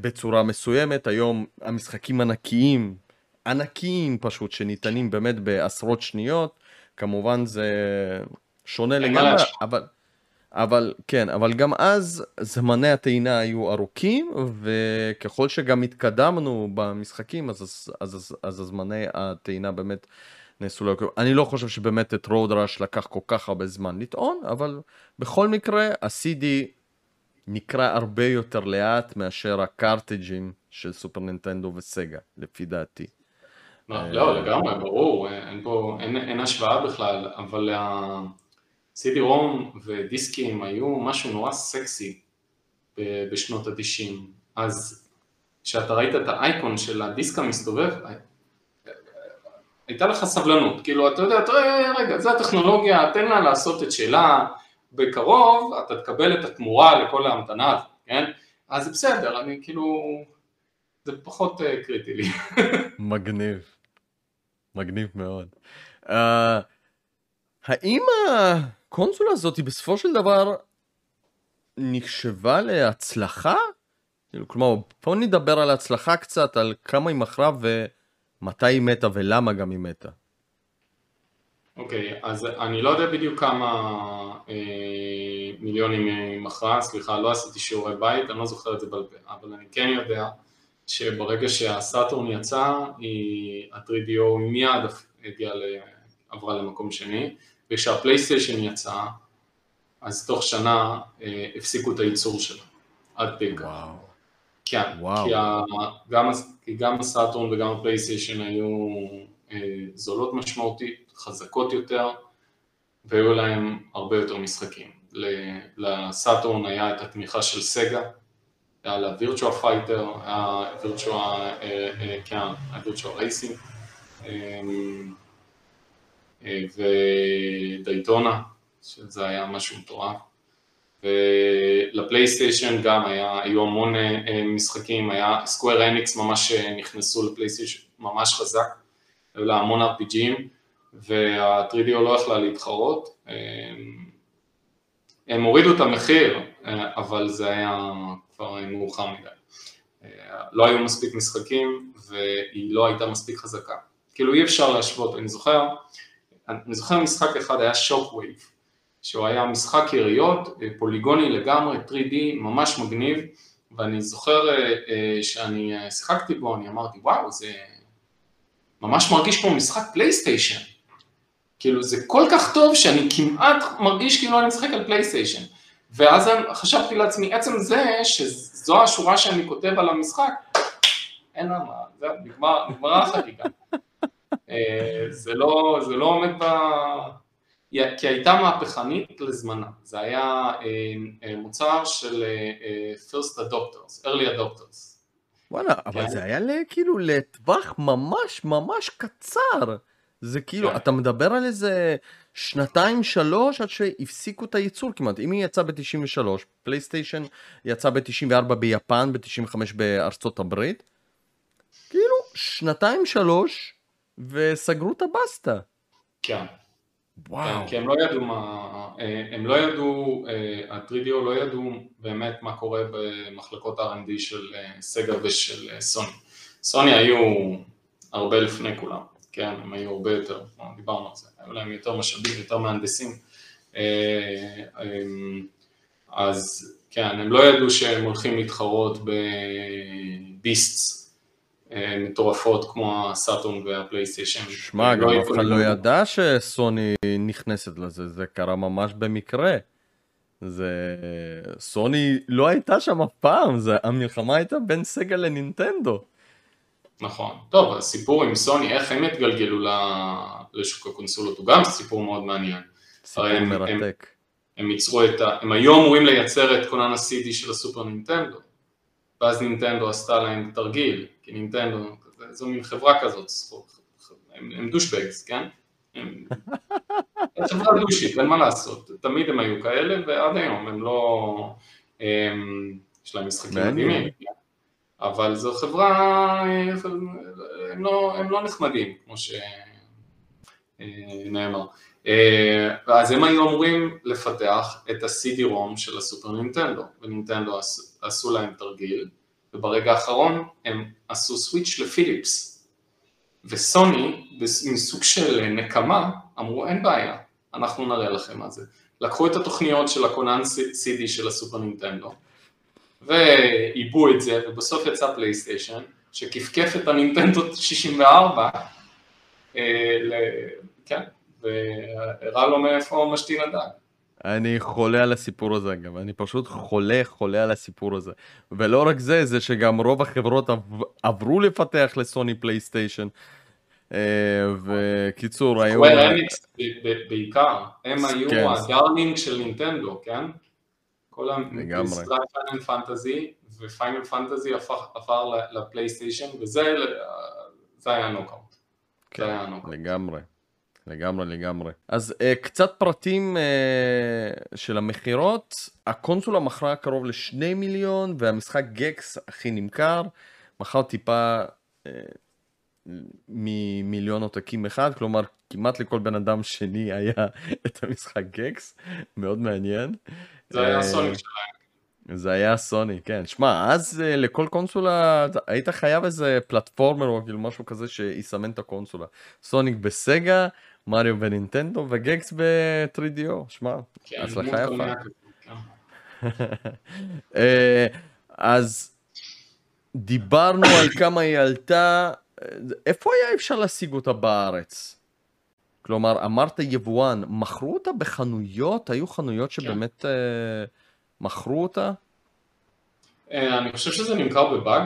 בצורה מסוימת היום המשחקים ענקיים ענקיים פשוט שניתנים באמת בעשרות שניות כמובן זה שונה לגמרי אבל. אבל כן, אבל גם אז זמני הטעינה היו ארוכים, וככל שגם התקדמנו במשחקים, אז, אז, אז, אז זמני הטעינה באמת נעשו לא... אני לא חושב שבאמת את רוד ראש לקח כל כך הרבה זמן לטעון, אבל בכל מקרה ה-CD נקרא הרבה יותר לאט מאשר הקרטיג'ים של סופר נינטנדו וסגה, לפי דעתי. לא, לא לגמרי, ברור, אין פה, אין, השוואה בכלל, אבל... סידי רום ודיסקים היו משהו נורא סקסי בשנות ה-90, אז כשאתה ראית את האייקון של הדיסק המסתובב, הייתה לך סבלנות, כאילו אתה יודע, אתה רואה, רגע, זה הטכנולוגיה, תן לה לעשות את שאלה, בקרוב אתה תקבל את התמורה לכל ההמתנה הזאת, כן? אז זה בסדר, אני כאילו, זה פחות uh, קריטי לי. מגניב, מגניב מאוד. Uh, האם הקונסולה הזאת היא בסופו של דבר נחשבה להצלחה? כאילו, כלומר, בוא נדבר על ההצלחה קצת, על כמה היא מכרה ומתי היא מתה ולמה גם היא מתה. אוקיי, okay, אז אני לא יודע בדיוק כמה אה, מיליונים היא מכרה, סליחה, לא עשיתי שיעורי בית, אני לא זוכר את זה בעל פה, אבל אני כן יודע שברגע שהסאטורן יצא, היא, ה-3DO מיד הגיעה, עברה למקום שני, וכשהפלייסטיישן יצא, אז תוך שנה אה, הפסיקו את הייצור שלה, עד פגע. וואו. כן, וואו. כי, ה, גם, כי גם הסאטורן וגם הפלייסטיישן היו אה, זולות משמעותית, חזקות יותר, והיו להם הרבה יותר משחקים. לסאטורן היה את התמיכה של סגה, היה לה Virtua Fighter, אה, אה, כן, וירטואל רייסינג. ודייטונה, שזה היה משהו מטורף. ולפלייסטיישן גם היה, היו המון אה, משחקים, היה סקוויר אניקס ממש אה, נכנסו לפלייסטיישן ממש חזק, היו לה המון RPGים, וה-3DO לא יכלה להתחרות. הם הורידו את המחיר, אבל זה היה כבר מאוחר מדי. לא היו מספיק משחקים והיא לא הייתה מספיק חזקה. כאילו אי אפשר להשוות, אני זוכר אני זוכר משחק אחד היה Shockwave, שהוא היה משחק יריות, אה, פוליגוני לגמרי, 3D, ממש מגניב, ואני זוכר אה, אה, שאני שיחקתי בו, אני אמרתי וואו, זה ממש מרגיש כמו משחק פלייסטיישן, כאילו זה כל כך טוב שאני כמעט מרגיש כאילו אני משחק על פלייסטיישן, ואז חשבתי לעצמי, עצם זה שזו השורה שאני כותב על המשחק, אין לה מה, זהו, נגמרה החקיקה. לא, זה לא עומד ב... כי הייתה מהפכנית לזמנה, זה היה אה, אה, מוצר של first adopters, early adopters. וואלה, אבל כן? זה היה כאילו לטווח ממש ממש קצר. זה כאילו, כן. אתה מדבר על איזה שנתיים שלוש עד שהפסיקו את הייצור כמעט. אם היא יצאה ב-93, פלייסטיישן יצא ב-94 ביפן, ב-95 בארצות הברית, כאילו, שנתיים שלוש וסגרו את הבסטה. כן. וואו. כן, כי הם לא ידעו מה, אה, הם לא ידעו, אה, הטרידיו לא ידעו באמת מה קורה במחלקות R&D של אה, סגה ושל סוני. סוני היו הרבה לפני כולם, כן, הם היו הרבה יותר, דיברנו על זה, היו להם יותר משאבים, יותר מהנדסים, אז כן, הם לא ידעו שהם הולכים להתחרות בביסטס אה, מטורפות כמו הסאטון והפלייסטיישן. שמע, גם לא אף אחד לא ידע שסוני נכנסת לזה, זה קרה ממש במקרה. זה... סוני לא הייתה שם אף פעם, זה... המלחמה הייתה בין סגה לנינטנדו. נכון. טוב, הסיפור עם סוני, איך הם התגלגלו לשוק הקונסולות, הוא גם סיפור מאוד מעניין. סיפור הם, מרתק. הם, הם ייצרו את ה... הם היו אמורים לייצר את כונן ה-CD של הסופר נינטנדו. ואז נינטנדו עשתה להם תרגיל, כי נינטנדו, זו מין חברה כזאת, הם, הם דושבגס, כן? הם חברה דושית, אין מה לעשות, תמיד הם היו כאלה ועד היום הם לא, הם, יש להם משחקים מדהימים. אבל זו חברה, הם לא, הם לא נחמדים, כמו שנאמר. אז הם היו אמורים לפתח את ה-CD-ROM של הסופר נינטנדו, ונינטנדו עשו להם תרגיל, וברגע האחרון הם עשו סוויץ' לפיליפס, וסוני, מסוג של נקמה, אמרו אין בעיה, אנחנו נראה לכם מה זה. לקחו את התוכניות של הכונן CD של הסופר נינטנדו, ועיבו את זה, ובסוף יצא פלייסטיישן, שכפכף את הנינטנדו 64, כן, והראה לו מאיפה משתין הדג. אני חולה על הסיפור הזה אגב, אני פשוט חולה חולה על הסיפור הזה. ולא רק זה, זה שגם רוב החברות עברו לפתח לסוני פלייסטיישן. וקיצור, היו... סקוור אניקס בעיקר, הם היו כן. ה darling של נינטנדו, כן? כל המשרד Final Fantasy, ו Final Fantasy עבר לפלייסטיישן, וזה היה נוקאוט. כן, לגמרי. לגמרי לגמרי. אז uh, קצת פרטים uh, של המכירות, הקונסולה מכרה קרוב לשני מיליון והמשחק Gex הכי נמכר, מכר טיפה uh, ממיליון עותקים אחד, כלומר כמעט לכל בן אדם שני היה את המשחק גקס, מאוד מעניין. זה היה סוני שלהם. זה היה סוני, כן. שמע, אז uh, לכל קונסולה היית חייב איזה פלטפורמר או כאילו משהו כזה שיסמן את הקונסולה. סוניק בסגה, מריו ונינטנדו וגקס ב-3DO, שמע, כן, הצלחה יפה. אה, אז דיברנו על כמה היא עלתה, איפה היה אפשר להשיג אותה בארץ? כלומר, אמרת יבואן, מכרו אותה בחנויות? היו חנויות כן. שבאמת כן. מכרו אותה? אה, אני חושב שזה נמכר בבאג,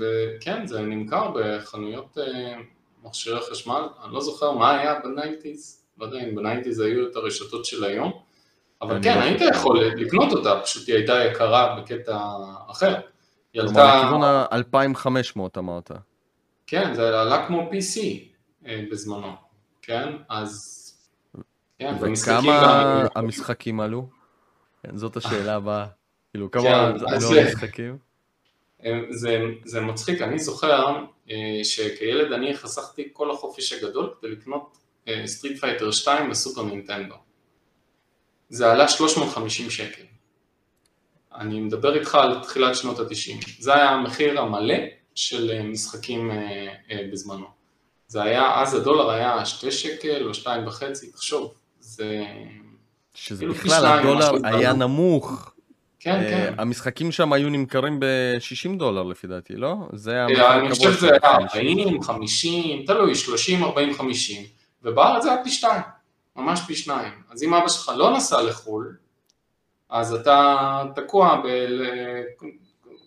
וכן, זה נמכר בחנויות מכשירי חשמל, אני לא זוכר מה היה בניינטיז, לא יודע אם ב nineties היו את הרשתות של היום, אבל כן, לא היית יכול לקנות אותה, פשוט היא הייתה יקרה בקטע אחר. היא עלתה... לכיוון ה-2500 אמרת. כן, זה עלה כמו PC אה, בזמנו, כן? אז... כן, וכמה המשחקים עלו? כן, זאת השאלה הבאה. כאילו, כמה כן, עלו המשחקים? זה, זה מצחיק, אני זוכר אה, שכילד אני חסכתי כל החופש הגדול כדי לקנות Street Fighter 2 בסופר נינטנדו. זה עלה 350 שקל. אני מדבר איתך על תחילת שנות ה-90. זה היה המחיר המלא של אה, משחקים אה, בזמנו. זה היה, אז הדולר היה 2 שקל או 2.5, תחשוב, זה... שזה כאילו בכלל הדולר היה נמוך. כן, אה, כן. המשחקים שם היו נמכרים ב-60 דולר לפי דעתי, לא? זה היה... אה, אני חושב שזה היה 40, 50, תלוי, 30, 40, 50, ובארץ זה היה פי שתיים, ממש פי שניים. אז אם אבא שלך לא נסע לחו"ל, אז אתה תקוע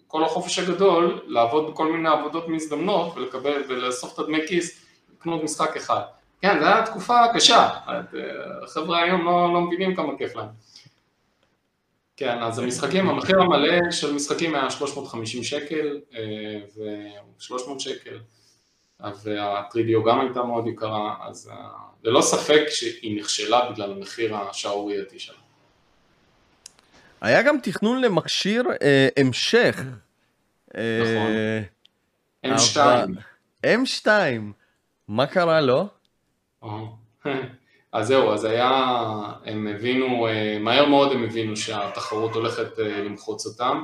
בכל החופש הגדול, לעבוד בכל מיני עבודות מזדמנות ולקבל ולאסוף את הדמי כיס, לקנות משחק אחד. כן, זו הייתה תקופה קשה, החבר'ה היום לא, לא מבינים כמה כיף להם. כן, אז המשחקים, המחיר המלא של משחקים היה 350 שקל אה, ו-300 שקל, וה-3DO גם הייתה מאוד יקרה, אז אה, ללא ספק שהיא נכשלה בגלל המחיר השערורייתי שלה. היה גם תכנון למכשיר אה, המשך. נכון. אה, M2. M2, מה קרה לו? אז זהו, אז היה, הם הבינו, אה, מהר מאוד הם הבינו שהתחרות הולכת אה, למחוץ אותם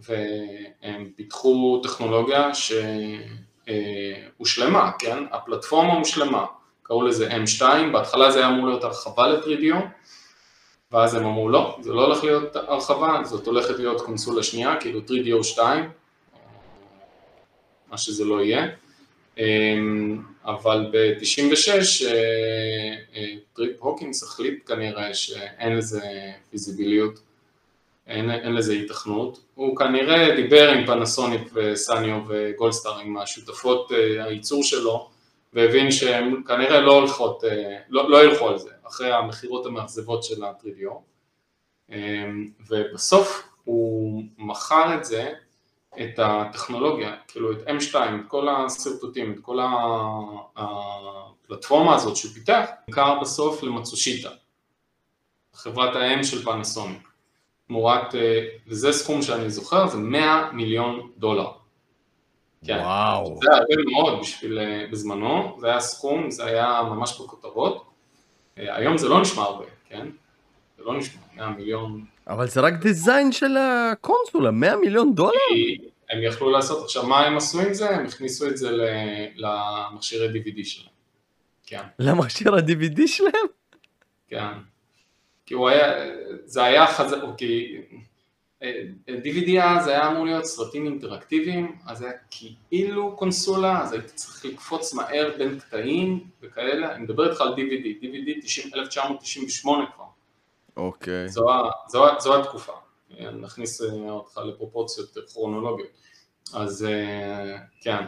והם פיתחו טכנולוגיה שהושלמה, אה, כן? הפלטפורמה הושלמה, קראו לזה M2, בהתחלה זה היה אמור להיות הרחבה ל-3DO ואז הם אמרו לא, זה לא הולך להיות הרחבה, זאת הולכת להיות קונסולה שנייה, כאילו 3DO 2, מה שזה לא יהיה אמ, אבל ב-96 אה, אה, טריפ הוקינס החליט כנראה שאין לזה פיזיביליות, אין, אין לזה היתכנות. הוא כנראה דיבר עם פנסוניק וסניו וגולדסטאר, עם השותפות אה, הייצור שלו, והבין שהם כנראה לא הולכות, לא, לא ילכו על זה, אחרי המכירות המאכזבות של הטרידיו. אמ, ובסוף הוא מכר את זה את הטכנולוגיה, כאילו את M2, את כל השרטוטים, את כל הפלטפורמה הזאת שהוא פיתח, נמכר בסוף למצושיטה, חברת האם של פנסוניק. תמורת, אה, וזה סכום שאני זוכר, זה 100 מיליון דולר. כן. וואו. זה הרבה מאוד בשביל, אה, בזמנו, זה היה סכום, זה היה ממש בכותרות. היום זה לא נשמע הרבה, כן? זה לא נשמע, 100 מיליון. אבל זה רק דיזיין של הקונסולה, 100 מיליון דולר? הם יכלו לעשות, עכשיו מה הם עשו עם זה? הם הכניסו את זה למכשירי DVD שלהם. כן. למכשיר ה-DVD שלהם? כן. כי הוא היה, זה היה חזק, כי DVD אז היה אמור להיות סרטים אינטראקטיביים, אז זה היה כאילו קונסולה, אז הייתי צריך לקפוץ מהר בין קטעים וכאלה, אני מדבר איתך על DVD, DVD 90, 1998 כבר. אוקיי. זו, זו, זו התקופה, נכניס אותך לפרופורציות כרונולוגיות. אז אה, כן,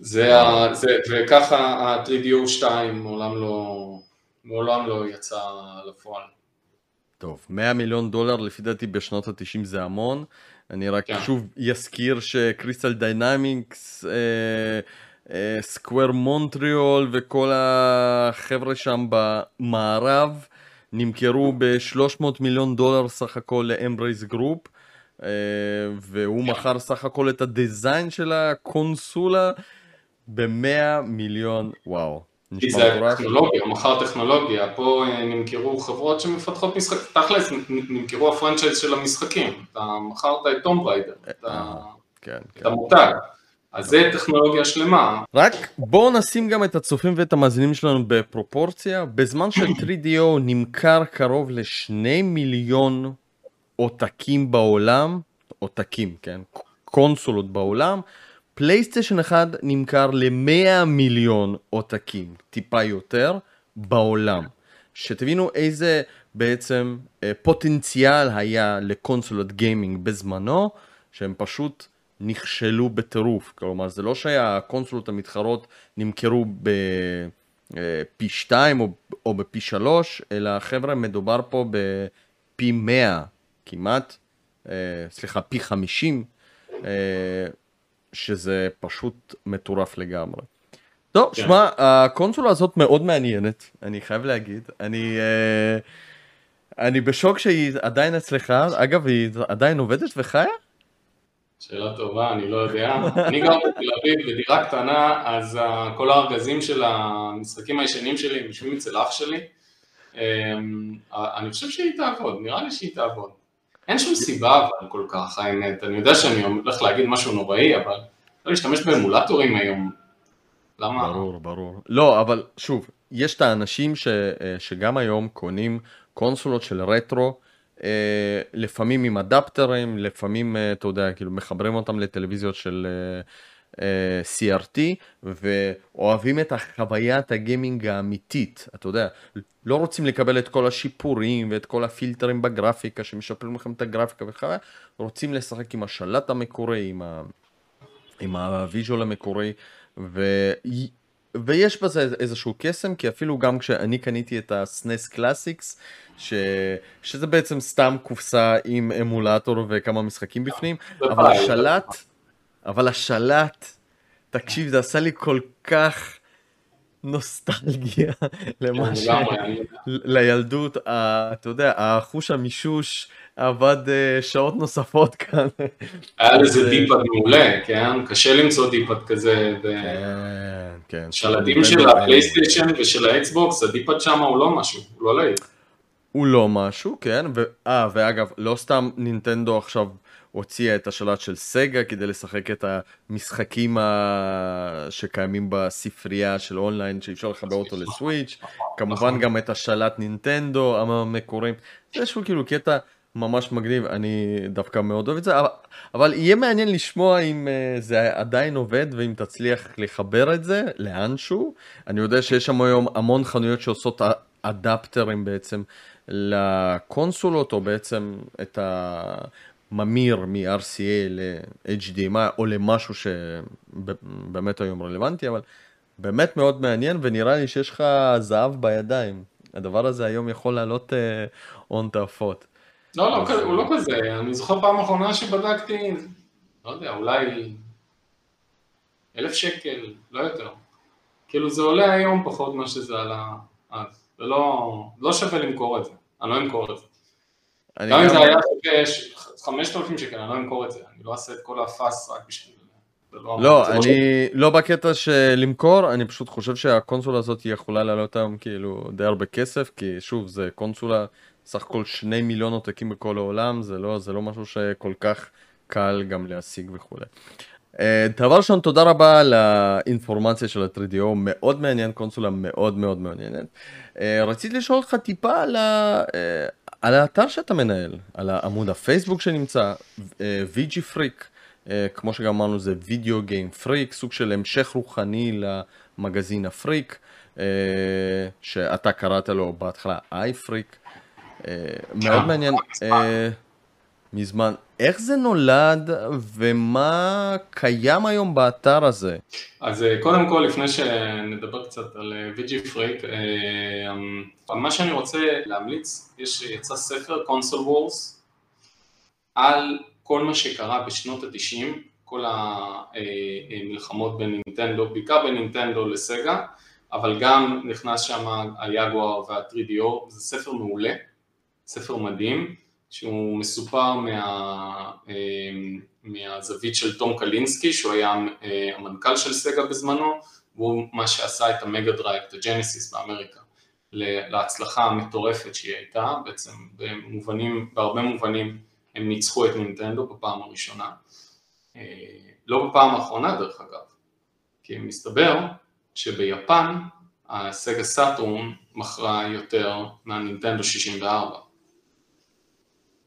זה, ה, זה, וככה ה-3DO 2 מעולם לא, מעולם לא יצא לפועל. טוב, 100 מיליון דולר לפי דעתי בשנות ה-90 זה המון. אני רק כן. שוב אזכיר שקריסטל דיינמיקס, סקוואר מונטריאול וכל החבר'ה שם במערב נמכרו ב-300 מיליון דולר סך הכל לאמברייז גרופ. אה, והוא מכר סך הכל את ה design של הקונסולה ב-100 מיליון, וואו. כי זה טכנולוגיה, הוא מכר טכנולוגיה, פה אה, נמכרו חברות שמפתחות משחקים, תכלס נמכרו ה franchise של המשחקים, אתה מכרת את טומב ריידר, אה, כן, את כן. המותג. אז זה טכנולוגיה שלמה. רק בואו נשים גם את הצופים ואת המאזינים שלנו בפרופורציה. בזמן של 3DO נמכר קרוב לשני מיליון עותקים בעולם, עותקים, כן, קונסולות בעולם, פלייסטיישן 1 נמכר ל-100 מיליון עותקים, טיפה יותר, בעולם. שתבינו איזה בעצם אה, פוטנציאל היה לקונסולות גיימינג בזמנו, שהם פשוט נכשלו בטירוף. כלומר, זה לא שהקונסולות המתחרות נמכרו בפי אה, 2 או, או בפי 3, אלא חבר'ה, מדובר פה בפי 100 כמעט, אה, סליחה, פי 50, אה, שזה פשוט מטורף לגמרי. טוב, כן. שמע, הקונסולה הזאת מאוד מעניינת, אני חייב להגיד. אני, אה, אני בשוק שהיא עדיין אצלך, אגב, היא עדיין עובדת וחיה? שאלה טובה, אני לא יודע. אני גר בתל אביב בדירה קטנה, אז כל הארגזים של המשחקים הישנים שלי הם יושבים אצל אח שלי. אני חושב שהיא תעבוד, נראה לי שהיא תעבוד. אין שום סיבה אבל כל כך, האמת. אני יודע שאני הולך להגיד משהו נוראי, אבל לא להשתמש באמולטורים היום. למה? ברור, ברור. לא, אבל שוב, יש את האנשים ש, אה, שגם היום קונים קונסולות של רטרו, אה, לפעמים עם אדפטרים, לפעמים, אה, אתה יודע, כאילו מחברים אותם לטלוויזיות של CRT, ואוהבים את החוויית הגיימינג האמיתית, אתה יודע, לא רוצים לקבל את כל השיפורים ואת כל הפילטרים בגרפיקה שמשפרים לכם את הגרפיקה וכו', רוצים לשחק עם השלט המקורי, עם. עם הוויז'ואל המקורי. ויש בזה איזשהו קסם, כי אפילו גם כשאני קניתי את ה-SNES Classics, ש... שזה בעצם סתם קופסה עם אמולטור וכמה משחקים בפנים, אבל השלט, אבל השלט, תקשיב, זה עשה לי כל כך נוסטלגיה למה ש... לילדות, אתה יודע, החוש המישוש עבד אה, שעות נוספות כאן. היה לזה D-pad מעולה, כן? קשה למצוא D-pad כזה. כן, כן. שלטים של הפלייסטיישן ושל האקסבוקס, ה D-pad שם הוא לא משהו, הוא לא להיט. הוא לא משהו, כן, אה, ואגב, לא סתם נינטנדו עכשיו הוציאה את השלט של סגה כדי לשחק את המשחקים ה... שקיימים בספרייה של אונליין שאי אפשר לחבר אותו לסוויץ', כמובן גם את השלט נינטנדו המקורים, זה איזשהו כאילו קטע ממש מגניב, אני דווקא מאוד אוהב את זה, אבל, אבל יהיה מעניין לשמוע אם uh, זה עדיין עובד ואם תצליח לחבר את זה לאנשהו, אני יודע שיש שם היום המון חנויות שעושות אדפטרים בעצם לקונסולות או בעצם את ה... ממיר מ-RCA ל-HDMI או למשהו שבאמת היום רלוונטי, אבל באמת מאוד מעניין ונראה לי שיש לך זהב בידיים. הדבר הזה היום יכול לעלות הון uh, תעפות. לא, לא, אז... הוא לא כזה, אני זוכר פעם אחרונה שבדקתי, לא יודע, אולי אלף שקל, לא יותר. כאילו זה עולה היום פחות ממה שזה עלה אז, זה לא, לא שווה למכור את זה, אני לא אמכור את זה. גם אם זה היה 5,000 שקל, אני לא אמכור את זה, אני לא אעשה את כל הפאס רק בשביל... לא, לא אני לא בקטע של למכור, אני פשוט חושב שהקונסולה הזאת יכולה לעלות היום כאילו די הרבה כסף, כי שוב, זה קונסולה סך הכל שני מיליון עותקים בכל העולם, זה לא, זה לא משהו שכל כך קל גם להשיג וכולי. אה, דבר ראשון, תודה רבה על האינפורמציה של ה-3DO, מאוד מעניין, קונסולה מאוד מאוד מעניינת. אה, רציתי לשאול אותך טיפה על, ה... אה, על האתר שאתה מנהל, על העמוד הפייסבוק שנמצא, VG פריק, כמו שגם אמרנו זה וידאו גיים פריק, סוג של המשך רוחני למגזין הפריק, שאתה קראת לו בהתחלה איי פריק. מאוד. מעניין. מזמן. איך זה נולד ומה קיים היום באתר הזה? אז אה, קודם כל, לפני שנדבר קצת על VGA, Freak, אה, מה שאני רוצה להמליץ, יש, יצא ספר, Console Wars, על כל מה שקרה בשנות ה-90, כל המלחמות בין נינטנדו, בעיקר בין נינטנדו לסגה, אבל גם נכנס שם היגואר וה-3DO, זה ספר מעולה, ספר מדהים. שהוא מסופר מה, אמ, מהזווית של תום קלינסקי, שהוא היה אה, המנכ"ל של סגה בזמנו, והוא מה שעשה את המגה דרייב, את הג'נסיס באמריקה, להצלחה המטורפת שהיא הייתה, בעצם במובנים, בהרבה מובנים הם ניצחו את נינטנדו בפעם הראשונה, אה, לא בפעם האחרונה דרך אגב, כי מסתבר שביפן הסגה סאטורן מכרה יותר מהנינטנדו 64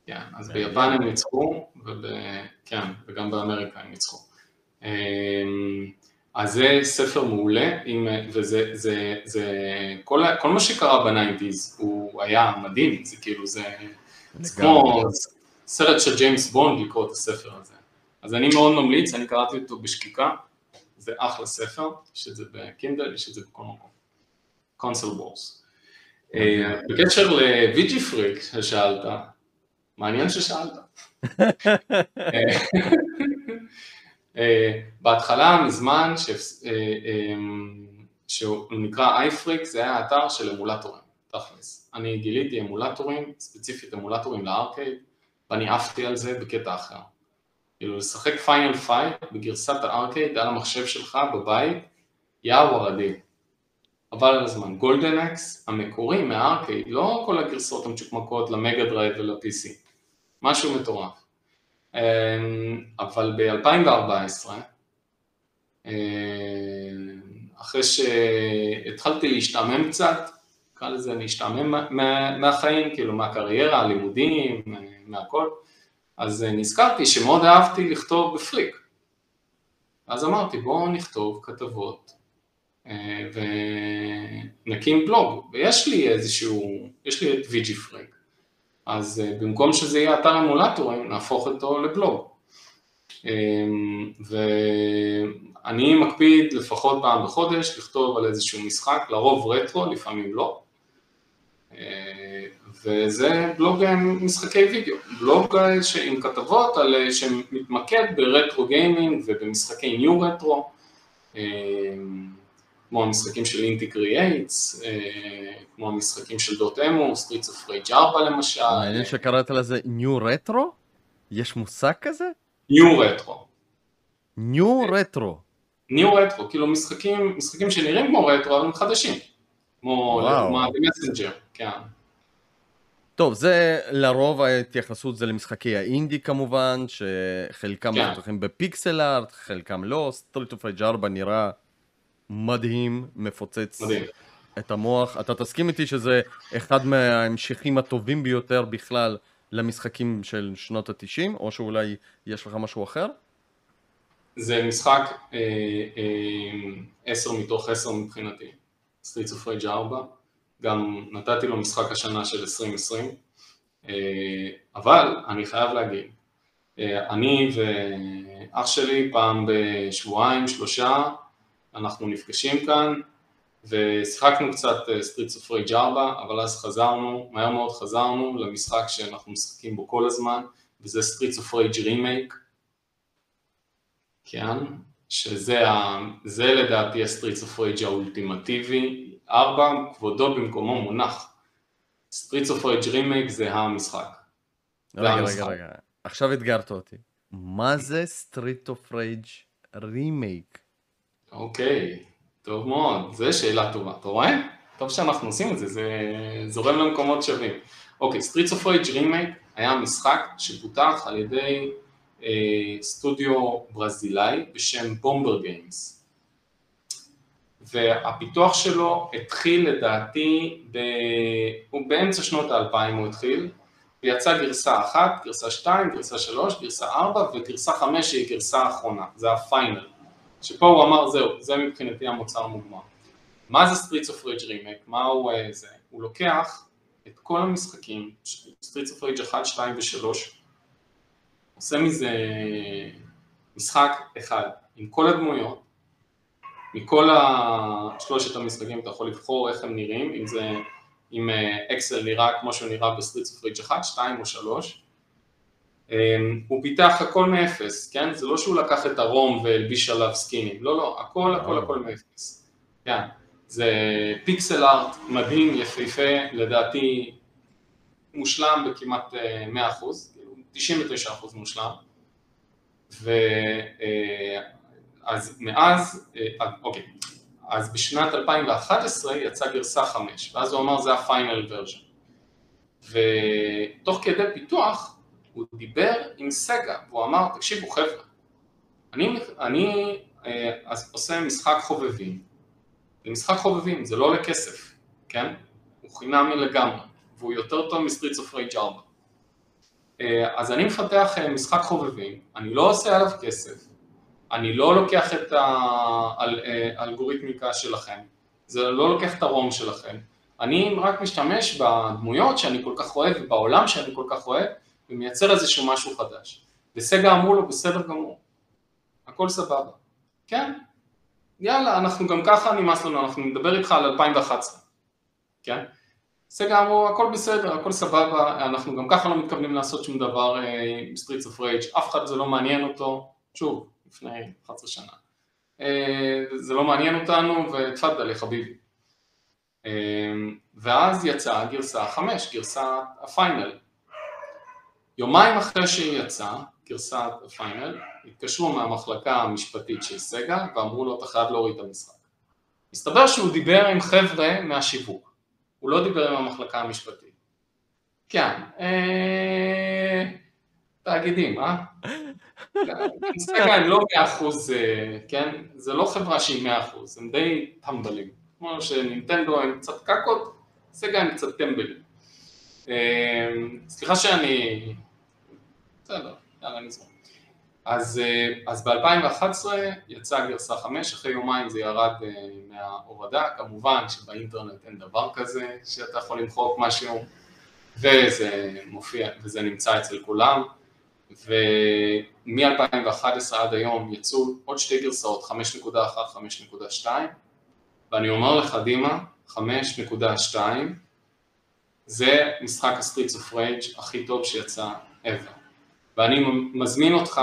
כן, אז ביפן הם ניצחו, כן, וגם באמריקה הם ניצחו. אמ, אז זה ספר מעולה, וזה, זה, זה, כל, כל מה שקרה ב nineties הוא היה מדהים, זה כאילו, זה, זה כמו סרט של ג'יימס בונד לקרוא את הספר הזה. אז אני מאוד ממליץ, אני קראתי אותו בשקיקה, זה אחלה ספר, יש את זה בקינדל, יש את זה בכל מקום. Console Wars. אה, בקשר ל VGFreak ששאלת, מעניין ששאלת. אה, בהתחלה, מזמן, אה, אמ, שהוא נקרא iFreak, זה היה אתר של אמולטורים, תכלס. אני גיליתי אמולטורים, ספציפית אמולטורים לארקייד, ואני עפתי על זה בקטע אחר. כאילו לשחק Final Fight בגרסת הארקייד על המחשב שלך בבית, יא ורדי. אבל על הזמן. Golden Axe המקורי מהארקייד, לא כל הגרסאות המצ'וקמקות למגה דרייב ול-PC. משהו מטורף. אמ, אבל ב-2014, אמ, אחרי שהתחלתי להשתעמם קצת, נקרא לזה להשתעמם מהחיים, כאילו מהקריירה, הלימודים, מהכל, אז נזכרתי שמאוד אהבתי לכתוב בפריק. אז אמרתי בואו נכתוב כתבות אה, ונקים בלוג, ויש לי איזשהו, יש לי את ויג'י פריק. אז אה, במקום שזה יהיה אתר אמולטורים, נהפוך אותו לבלוג. אמ, ואני מקפיד לפחות פעם בחודש לכתוב על איזשהו משחק, לרוב רטרו, לפעמים לא. אה, וזה בלוג משחקי וידאו, בלוג אה, עם כתבות על, שמתמקד ב retro gaming ובמשחקי new retro. כמו המשחקים של Inti Creates, אה, כמו המשחקים של Dotemu, Streets of Rage 4 למשל. מעניין שקראת לזה new retro? יש מושג כזה? new retro. new retro. new retro, כאילו משחקים, משחקים שנראים כמו רטרו, אבל הם חדשים. כמו לדוגמה Messenger, כן. טוב, זה לרוב ההתייחסות זה למשחקי האינדי כמובן, שחלקם כן. מפותחים ב pixel art, חלקם לא, Street of Rage 4 נראה מדהים, מפוצץ מדהים. את המוח. אתה תסכים איתי שזה אחד מההמשכים הטובים ביותר בכלל למשחקים של שנות התשעים, או שאולי יש לך משהו אחר? זה משחק אה, אה, עשר מתוך עשר מבחינתי, Streets of Rage 4, גם נתתי לו משחק השנה של 2020, אה, אבל אני חייב להגיד, אה, אני ואח שלי פעם בשבועיים, שלושה, אנחנו נפגשים כאן ושיחקנו קצת Street Rage 4, אבל אז חזרנו, מהר מאוד חזרנו למשחק שאנחנו משחקים בו כל הזמן, וזה Streets of Rage Remake, כן, שזה ה, זה לדעתי ה Streets of Rage האולטימטיבי, 4, כבודו במקומו מונח, Streets of Rage Remake זה המשחק, רגע, רגע. רגע. עכשיו אתגרת אותי. מה זה Street of Rage Remake? אוקיי, טוב מאוד, זו שאלה טובה, אתה רואה? טוב שאנחנו עושים את זה, זה זורם למקומות שווים. אוקיי, Streets of Rage Remake היה משחק שפותח על ידי אה, סטודיו ברזילאי בשם Bomber Games. והפיתוח שלו התחיל לדעתי, ב... הוא באמצע שנות האלפיים הוא התחיל, ויצאה גרסה אחת, גרסה 2, גרסה 3, גרסה 4 וגרסה 5 שהיא גרסה האחרונה, זה ה final. שפה הוא אמר זהו, זה מבחינתי המוצר המוגמר. מה זה Streets of Rage Remake? מה הוא אה, זה? הוא לוקח את כל המשחקים, Streets of Rage 1, 2 ו-3, עושה מזה משחק אחד, עם כל הדמויות, מכל שלושת המשחקים אתה יכול לבחור איך הם נראים, אם זה, אם אקסל נראה כמו שהוא נראה of Rage 1, 2 או 3, הוא פיתח הכל מאפס, כן? זה לא שהוא לקח את הרום והלביש עליו סקינים, לא, לא, הכל, הכל, הכל מאפס. כן, זה פיקסל ארט מדהים, יפהפה, לדעתי מושלם בכמעט 100%, כאילו 99% מושלם. ואז מאז, אוקיי, אז בשנת 2011 יצאה גרסה 5, ואז הוא אמר זה הפיינל ורז'ן. ותוך כדי פיתוח, הוא דיבר עם סגה, והוא אמר, תקשיבו חבר'ה, אני, אני אה, עושה משחק חובבים, זה משחק חובבים, זה לא עולה כסף, כן? הוא חינמי לגמרי, והוא יותר טוב מ Streets of Rage 4. אה, אז אני מפתח אה, משחק חובבים, אני לא עושה עליו כסף, אני לא לוקח את האלגוריתמיקה שלכם, זה לא לוקח את ה ROM שלכם, אני רק משתמש בדמויות שאני כל כך אוהב ובעולם שאני כל כך אוהב, ומייצר איזשהו משהו חדש. וסגה אמרו לו, בסדר גמור, הכל סבבה. כן, יאללה, אנחנו גם ככה נמאס לנו, אנחנו נדבר איתך על 2011, כן? סגה אמרו, הכל בסדר, הכל סבבה, אנחנו גם ככה לא מתכוונים לעשות שום דבר עם Streets of Rage, אף אחד זה לא מעניין אותו, שוב, לפני 11 שנה. אה, זה לא מעניין אותנו, ותפאדלי חביבי. אה, ואז יצאה גרסה 5, גרסה הפיינל. יומיים אחרי שהיא יצאה, גרסת הפיינל, התקשרו מהמחלקה המשפטית של סגה ואמרו לו אתה חייב להוריד את המשחק. מסתבר שהוא דיבר עם חבר'ה מהשיווק, הוא לא דיבר עם המחלקה המשפטית. כן, אה... תאגידים, אה? סגה הם לא מאה אחוז, כן? זה לא חברה שהיא מאה אחוז, הם די טמבלים. כמו שנינטנדו הם קצת קקות, סגה הם קצת טמבלים. סליחה שאני... בסדר, יאללה נזרום. אז, אז ב-2011 יצאה גרסה 5, אחרי יומיים זה ירד מההורדה, כמובן שבאינטרנט אין דבר כזה שאתה יכול למחוק משהו, וזה מופיע, וזה נמצא אצל כולם, ומ-2011 עד היום יצאו עוד שתי גרסאות, 5.1, 5.2, ואני אומר לך דימה, 5.2 זה משחק ה Streets of Rage הכי טוב שיצא ever. ואני מזמין אותך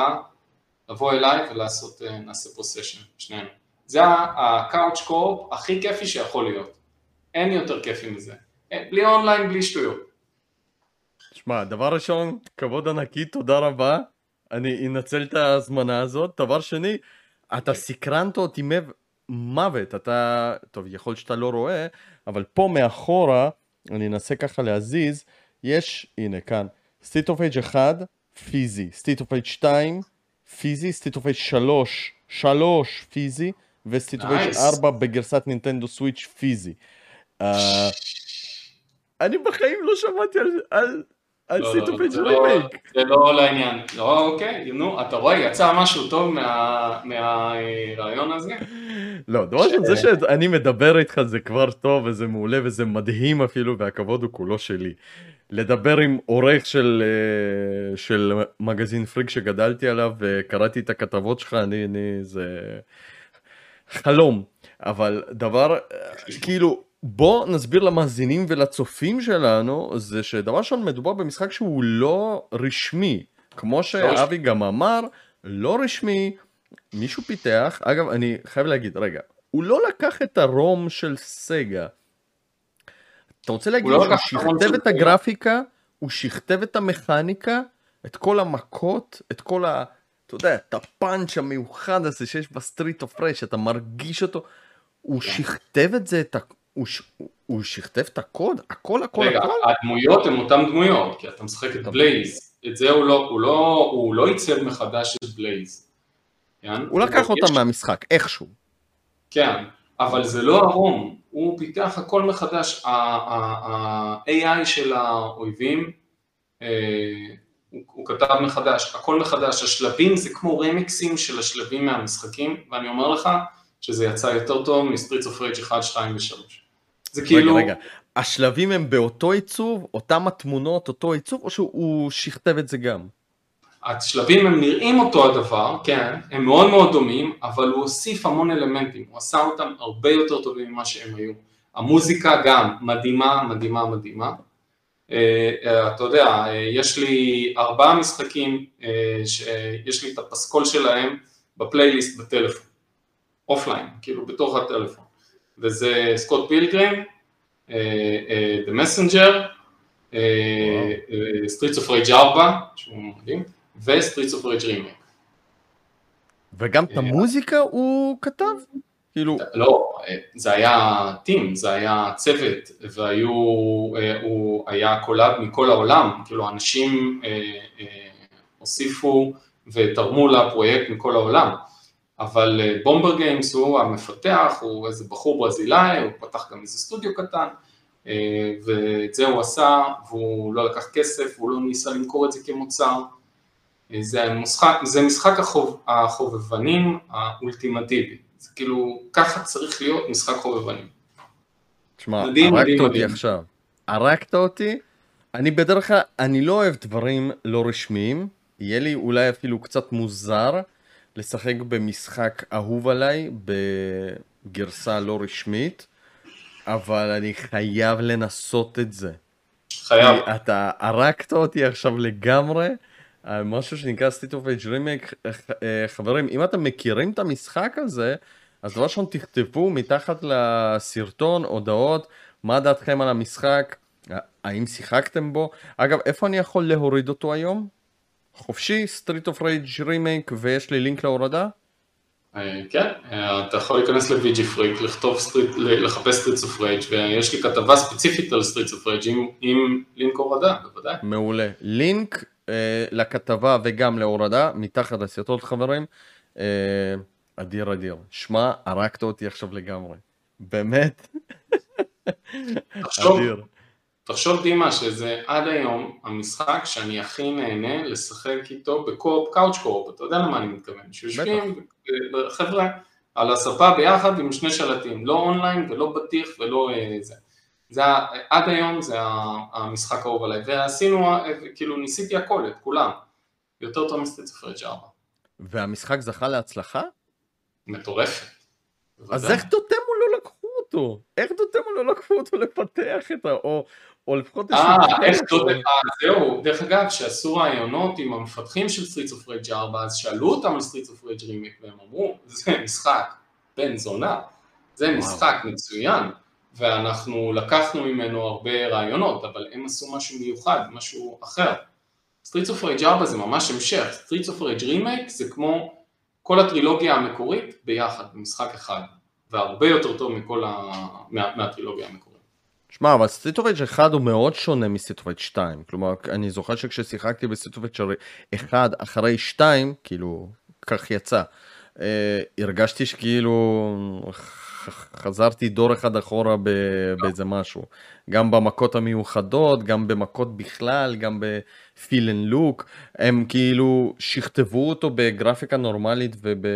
לבוא אליי ולעשות, נעשה פה סשן, שנינו. זה ה couch co-op הכי כיפי שיכול להיות. אין יותר כיפי מזה. בלי אונליין, בלי שטויות. שמע, דבר ראשון, כבוד ענקי, תודה רבה. אני אנצל את ההזמנה הזאת. דבר שני, אתה סקרנת אותי מוות. אתה, טוב, יכול שאתה לא רואה, אבל פה מאחורה, אני אנסה ככה להזיז, יש, הנה כאן, Street of Rage 1, פיזי, Street of Rage 2, פיזי, Street of Rage 3, 3 פיזי, ו Street of Rage 4 בגרסת נינטנדו סוויץ' פיזי. אני בחיים לא שמעתי על... על Street of Rage Remake. זה לא לעניין. לא, אוקיי, נו, אתה רואה, יצא משהו טוב מהרעיון הזה? לא, דבר ראשון, זה שאני מדבר איתך זה כבר טוב וזה מעולה וזה מדהים אפילו והכבוד הוא כולו שלי. לדבר עם עורך של, של מגזין פריק שגדלתי עליו וקראתי את הכתבות שלך, אני, אני, זה חלום. אבל דבר, כאילו, בוא נסביר למאזינים ולצופים שלנו, זה שדבר ראשון מדובר במשחק שהוא לא רשמי. כמו שאבי גם אמר, לא רשמי, מישהו פיתח, אגב אני חייב להגיד, רגע, הוא לא לקח את ה ROM של סגה. אתה רוצה להגיד לא שהוא שכתב את הגרפיקה, הוא שכתב את המכניקה, את כל המכות, את כל ה... אתה יודע, את הפאנץ' המיוחד הזה שיש ב Street of Rage, שאתה מרגיש אותו, הוא כן. שכתב את זה, את ה... הוא, ש... הוא שכתב את הקוד, הכל הכל רגע, הכל. הדמויות הן אותן דמויות, כי אתה משחק את. בלייז, את זה הוא לא, הוא לא, הוא לא עיצב מחדש את בלייז. כן? הוא לקח אותם מהמשחק, איכשהו. כן, אבל זה לא ה ROM, הוא פיתח הכל מחדש, ה-AI של האויבים, אה, הוא, הוא כתב מחדש, הכל מחדש, השלבים זה כמו רמיקסים של השלבים מהמשחקים, ואני אומר לך שזה יצא יותר טוב מ Streets of Rage 1, 2 ו-3. זה כאילו, רגע, רגע, השלבים הם באותו עיצוב, אותם התמונות, אותו עיצוב, או שהוא שכתב את זה גם? השלבים הם נראים אותו הדבר, כן, הם מאוד מאוד דומים, אבל הוא הוסיף המון אלמנטים, הוא עשה אותם הרבה יותר טובים ממה שהם היו. המוזיקה גם מדהימה, מדהימה, מדהימה. אה, אתה יודע, אה, יש לי ארבעה משחקים שיש לי את הפסקול שלהם בפלייליסט בטלפון, אופליין, כאילו בתוך הטלפון, וזה Scott Pilgrim, The Messenger, Streets of Rage 4, שהוא מדהים, ו Streets of Rage Remake. וגם את אה, המוזיקה הוא כתב? כאילו, לא, זה היה team, זה היה צוות, והיו, אה, הוא היה collab מכל העולם, כאילו אנשים אה, אה, הוסיפו ותרמו לפרויקט מכל העולם, אבל אה, בומבר גיימס הוא המפתח, הוא איזה בחור ברזילאי, הוא פתח גם איזה סטודיו קטן, אה, ואת זה הוא עשה, והוא לא לקח כסף, הוא לא ניסה למכור את זה כמוצר, אה, זה משחק, זה משחק החוב, החובבנים האולטימטיבי, זה כאילו, ככה צריך להיות משחק חובבנים. תשמע, הרגת אותי מדהים. עכשיו. הרגת אותי. אני בדרך כלל, אני לא אוהב דברים לא רשמיים. יהיה לי אולי אפילו קצת מוזר לשחק במשחק אהוב עליי בגרסה לא רשמית, אבל אני חייב לנסות את זה. חייב. אתה הרגת אותי עכשיו לגמרי. על משהו שנקרא State of Age Remake, אה, חברים, אם אתם מכירים את המשחק הזה, אז דבר ראשון תכתבו מתחת לסרטון הודעות, מה דעתכם על המשחק, האם שיחקתם בו, אגב, איפה אני יכול להוריד אותו היום? חופשי, Street of Rage Remake, ויש לי לינק להורדה? אה, כן, אה, אתה יכול להיכנס ל-VG Freak, לכתוב Street, לחפש Streets of Rage ויש לי כתבה ספציפית על Streets of Rage עם, עם לינק הורדה, בוודאי. מעולה. לינק אה, לכתבה וגם להורדה, מתחת לסרטון חברים. אה, אדיר אדיר. שמע, הרגת אותי עכשיו לגמרי. באמת, תחשוב, אדיר. תחשוב דימה שזה עד היום המשחק שאני הכי נהנה לשחק איתו ב co-op, couch co-op, אתה יודע למה אני מתכוון, שיושבים חבר'ה על הספה ביחד עם שני שלטים, לא אונליין ולא בטיח ולא אה, זה. זה ה- עד היום זה המשחק האהוב עליי, ועשינו, כאילו ניסיתי הכל, את כולם, יותר טוב מ Streets of Rage 4, והמשחק זכה להצלחה? מטורפת. אז. איך Dotemu לא לקחו אותו? איך Dotemu לא לקחו אותו לפתח את ה... או, או לפחות... אה, איך או- אה, זהו, דרך אגב, כשעשו ראיונות עם המפתחים של Streets of Rage 4, אז שאלו אותם על Streets of Rage Remake, והם אמרו, זה משחק בן זונה, זה משחק מצוין, ואנחנו לקחנו ממנו הרבה רעיונות, אבל הם עשו משהו מיוחד, משהו אחר. Streets of Rage 4 זה ממש המשך, Streets of Rage Remake זה כמו כל הטרילוגיה המקורית ביחד, במשחק אחד, והרבה יותר טוב מכל ה... מה... מהטרילוגיה המקורית. שמע, אבל Street of 1 הוא מאוד שונה מ Street of 2. כלומר, אני זוכר שכששיחקתי ב Street of 1 אחרי 2, כאילו, כך יצא, אה, הרגשתי שכאילו חזרתי דור אחד אחורה ב- באיזה משהו. גם במכות המיוחדות, גם במכות בכלל, גם ב feel and look. הם כאילו שכתבו אותו בגרפיקה נורמלית וב...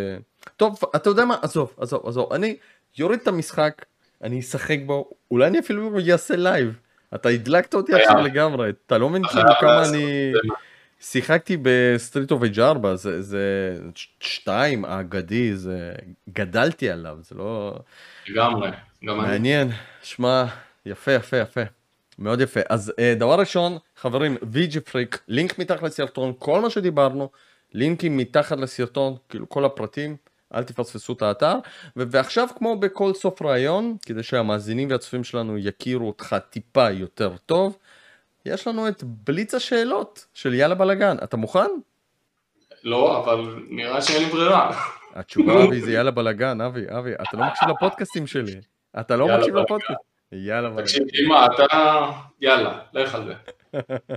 טוב, אתה יודע מה? עזוב, עזוב, עזוב. אני יוריד את המשחק, אני אשחק בו, אולי אני אפילו אעשה live. אתה הדלקת אותי. עכשיו לגמרי, אתה לא מבין כאילו חייב כמה לעשות אני... שיחקתי ב Street of Rage 4, זה, זה שתיים האגדי, זה גדלתי עליו, זה לא... לגמרי. מעניין, שמע, יפה, יפה, יפה. מאוד יפה. אז אה, דבר ראשון, חברים, ויג'י פריק, לינק מתחת לסרטון, כל מה שדיברנו, לינקים מתחת לסרטון, כאילו כל הפרטים, אל תפספסו את האתר. ו- ועכשיו, כמו בכל סוף ראיון, כדי שהמאזינים והצופים שלנו יכירו אותך טיפה יותר טוב, יש לנו את בליץ השאלות של יאללה בלאגן. אתה מוכן? לא, אבל נראה שאין לי ברירה. התשובה אבי זה יאללה בלאגן, אבי, אבי, אתה לא מקשיב לפודקאסטים שלי. אתה לא מקשיב. לפודקאסט. יאללה בלאגן. תקשיב, אמא, אתה... יאללה, לך על זה.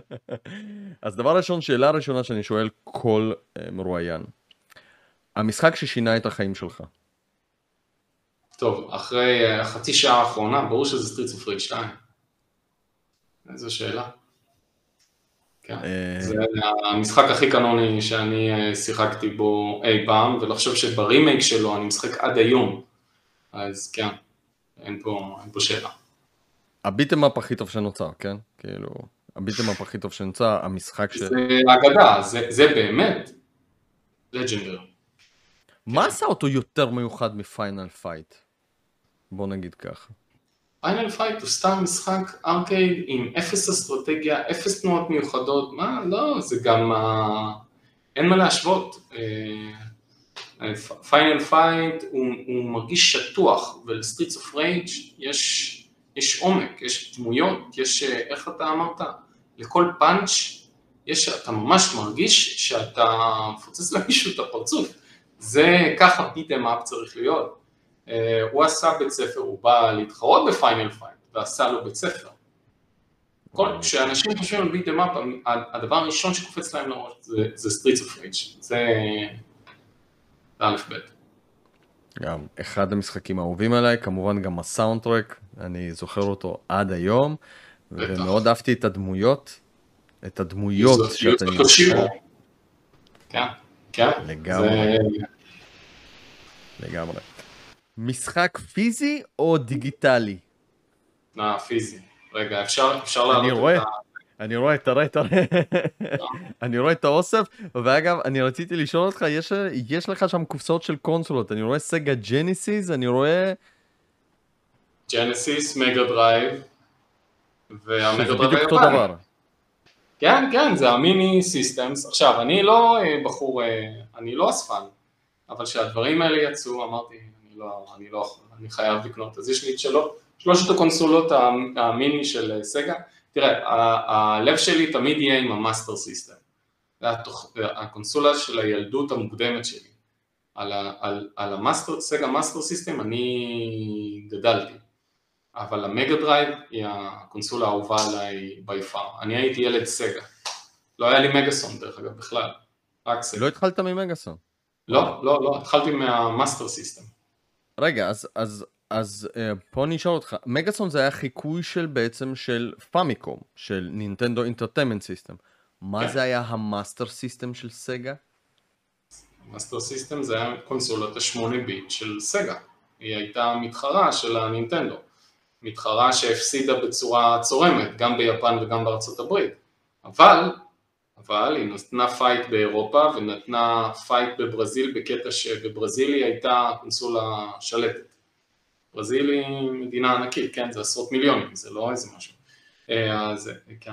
אז דבר ראשון, שאלה ראשונה שאני שואל כל אה, מרואיין. המשחק ששינה את החיים שלך. טוב, אחרי אה, החצי שעה האחרונה, ברור שזה Street Rage 2. איזו שאלה. כן. אה, זה המשחק הכי קנוני שאני אה, שיחקתי בו אי פעם, ולחשוב שברימייק שלו אני משחק עד היום. אז כן, אין פה, אין פה שאלה. ה beat 'em up הכי טוב שנוצר, כן? כאילו, ה beat 'em up הכי טוב שנוצר, המשחק ש... זה אגדה, זה, זה באמת legendary. מה עשה אותו יותר מיוחד מ Final Fight? בוא נגיד ככה. Final Fight הוא סתם משחק ארקייד עם אפס אסטרטגיה, אפס תנועות מיוחדות, מה, לא, זה גם, אה, אין מה להשוות. Final Fight הוא, הוא מרגיש שטוח, ול Streets of Rage יש, יש עומק, יש דמויות, יש, אה, איך אתה אמרת, לכל פאנץ', יש, אתה ממש מרגיש שאתה מפוצץ למישהו את הפרצוף. זה ככה beat 'em up צריך להיות. אה, הוא עשה בית ספר, הוא בא להתחרות ב Final Fight, ועשה לו בית ספר. כל- כשאנשים חושבים על beat 'em up, הדבר הראשון שקופץ להם לראש זה, זה Streets of Rage, זה א' ב'. גם אחד המשחקים האהובים עליי, כמובן גם הסאונד טרק, אני זוכר אותו עד היום. ומאוד אהבתי את הדמויות, את הדמויות שאתה קושירו. כן, כן. לגמרי. לגמרי. משחק פיזי או דיגיטלי? אה, פיזי. רגע, אפשר אפשר להעלות אני את רואה. ה... אני רואה, תראה, תראה, אני רואה את האוסף, ואגב, אני רציתי לשאול אותך, יש, יש לך שם קופסאות של קונסולות, אני רואה Sega Genesis, אני רואה, Genesis, Mega Drive, וה Mega Drive בדיוק אותו. דבר. כן, כן, זה ה mini systems. עכשיו, אני לא אה, בחור, אה, אני לא אספן, אבל כשהדברים האלה יצאו, אמרתי, לא, אני לא יכול, אני חייב לקנות. אז יש לי את שלו, שלושת הקונסולות המיני של אה, Sega. תראה, הלב שלי תמיד יהיה עם ה Master System. זה. הקונסולה של הילדות המוקדמת שלי. על, ה... על... על ה Master, Sega Master System אני גדלתי. אבל ה Mega Drive היא הקונסולה האהובה עליי by far. אני הייתי ילד Sega. לא היה לי מגאסון דרך אגב בכלל, רק Sega. לא התחלת ממגאסון. לא, לא, לא, התחלתי מה Master System. רגע, אז, אז, אז אה, פה אני אשאל אותך, מגאסון זה היה חיקוי של בעצם של Famicom, של Nintendo Entertainment System. מה כן. זה היה ה Master System של Sega? Master System זה היה קונסולת השמונה ביט של Sega. היא הייתה מתחרה של הנינטנדו. מתחרה שהפסידה בצורה צורמת, גם ביפן וגם בארצות הברית. אבל, אבל היא נתנה fight באירופה ונתנה fight בברזיל בקטע שבברזיל היא הייתה קונסולה שלטת. ברזיל היא מדינה ענקית, כן? זה עשרות מיליונים, זה לא איזה משהו. אה, אז כן.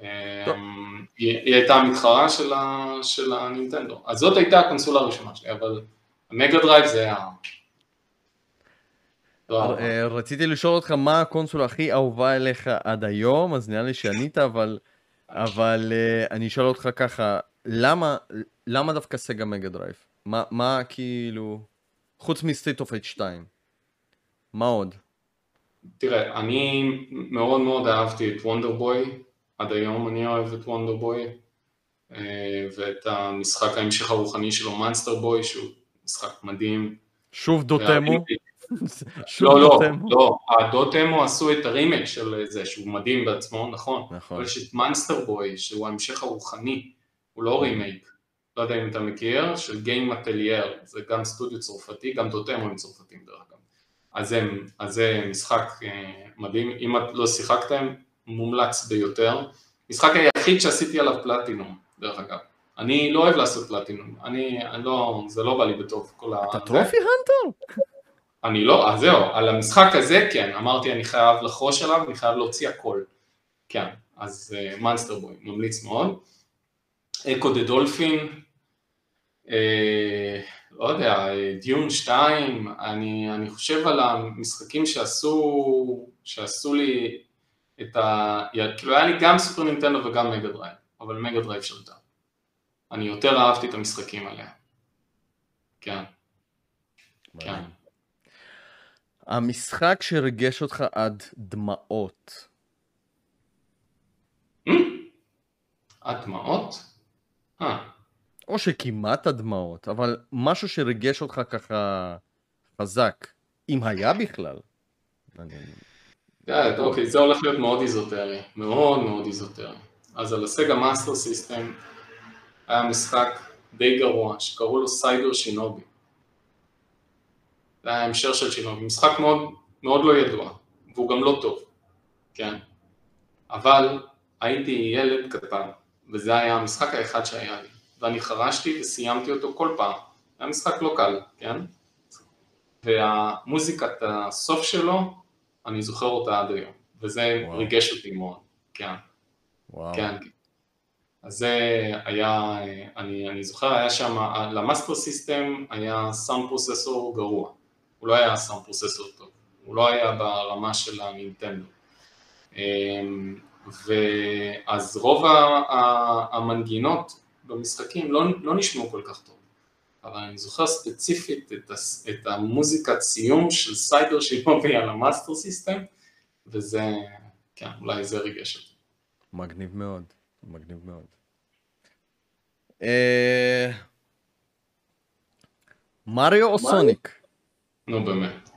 אה. היא, היא הייתה המתחרה של, ה, של הנינטנדו. אז זאת הייתה הקונסולה הראשונה שלי, אבל ה Mega Drive זה היה... לא, אה, רציתי לשאול אותך מה הקונסולה הכי אהובה אליך עד היום, אז נראה לי שענית, אבל, אבל אה, אני אשאל אותך ככה, למה, למה דווקא Sega Mega Drive? מה, מה כאילו, חוץ מ Streets of Rage 2, מה עוד? תראה, אני מאוד מאוד אהבתי את Wonder Boy, עד היום אני אוהב את Wonder Boy, אה, ואת המשחק ההמשך הרוחני שלו, Monster Boy, שהוא משחק מדהים. שוב דוטמו? לא, לא? לא, ה Dotemu עשו את הרימייק של זה, שהוא מדהים בעצמו, נכון, נכון. אבל יש את Monster Boy, שהוא ההמשך הרוחני, הוא לא רימייק, לא יודע אם אתה מכיר, של Game Atelier, זה גם סטודיו צרפתי, גם Dotemu הם צרפתים דרך אגב. אז זה, אז זה משחק אה, מדהים, אם את לא שיחקתם, מומלץ ביותר. משחק היחיד שעשיתי עליו פלטינום, דרך אגב. אני לא אוהב לעשות פלטינום, אני, אני לא, זה לא בא לי בטוב, כל ה... אתה. trophy hunter? אני לא, אז זהו, על המשחק הזה כן, אמרתי אני חייב לחרוש עליו, אני חייב להוציא הכל. כן, אז Monster Boy, ממליץ מאוד. Ecco the Dolphin, אה, לא יודע, Dune 2, אני, אני חושב על המשחקים שעשו, שעשו לי את ה... כאילו היה לי גם Super Nintendo וגם Mega Drive, אבל Mega Drive שלטה. אני יותר אהבתי את המשחקים עליה. כן. כן. המשחק שריגש אותך עד דמעות. עד דמעות? אה. או שכמעט עד דמעות, אבל משהו שריגש אותך ככה חזק, אם היה בכלל. אוקיי, זה הולך להיות מאוד איזוטרי, מאוד מאוד איזוטרי. אז על ה Sega Master System היה משחק די גרוע, שקראו לו Cyber Shinobi. זה היה המשך של שינובי, משחק מאוד, מאוד לא ידוע, והוא גם לא טוב, כן. אבל הייתי ילד קטן, וזה היה המשחק האחד שהיה לי, ואני חרשתי וסיימתי אותו כל פעם. היה משחק לא קל, כן? והמוזיקת הסוף שלו, אני זוכר אותה עד היום, וזה וואו. ריגש אותי מאוד, כן. וואו. כן. אז זה היה, אני, אני זוכר, היה שם, ל Master System היה sound processor גרוע, הוא לא היה sound processor טוב, הוא לא היה ברמה של הנינטנדו. אמ, ואז רוב המנגינות במשחקים לא, לא נשמעו כל כך טוב, אבל אני זוכר ספציפית את, את המוזיקת סיום של Cyber Shinobi על ה Master System, וזה, כן, אולי זה ריגש אותי. מגניב מאוד, מגניב מאוד. אה, מריו או סוניק? נו באמת.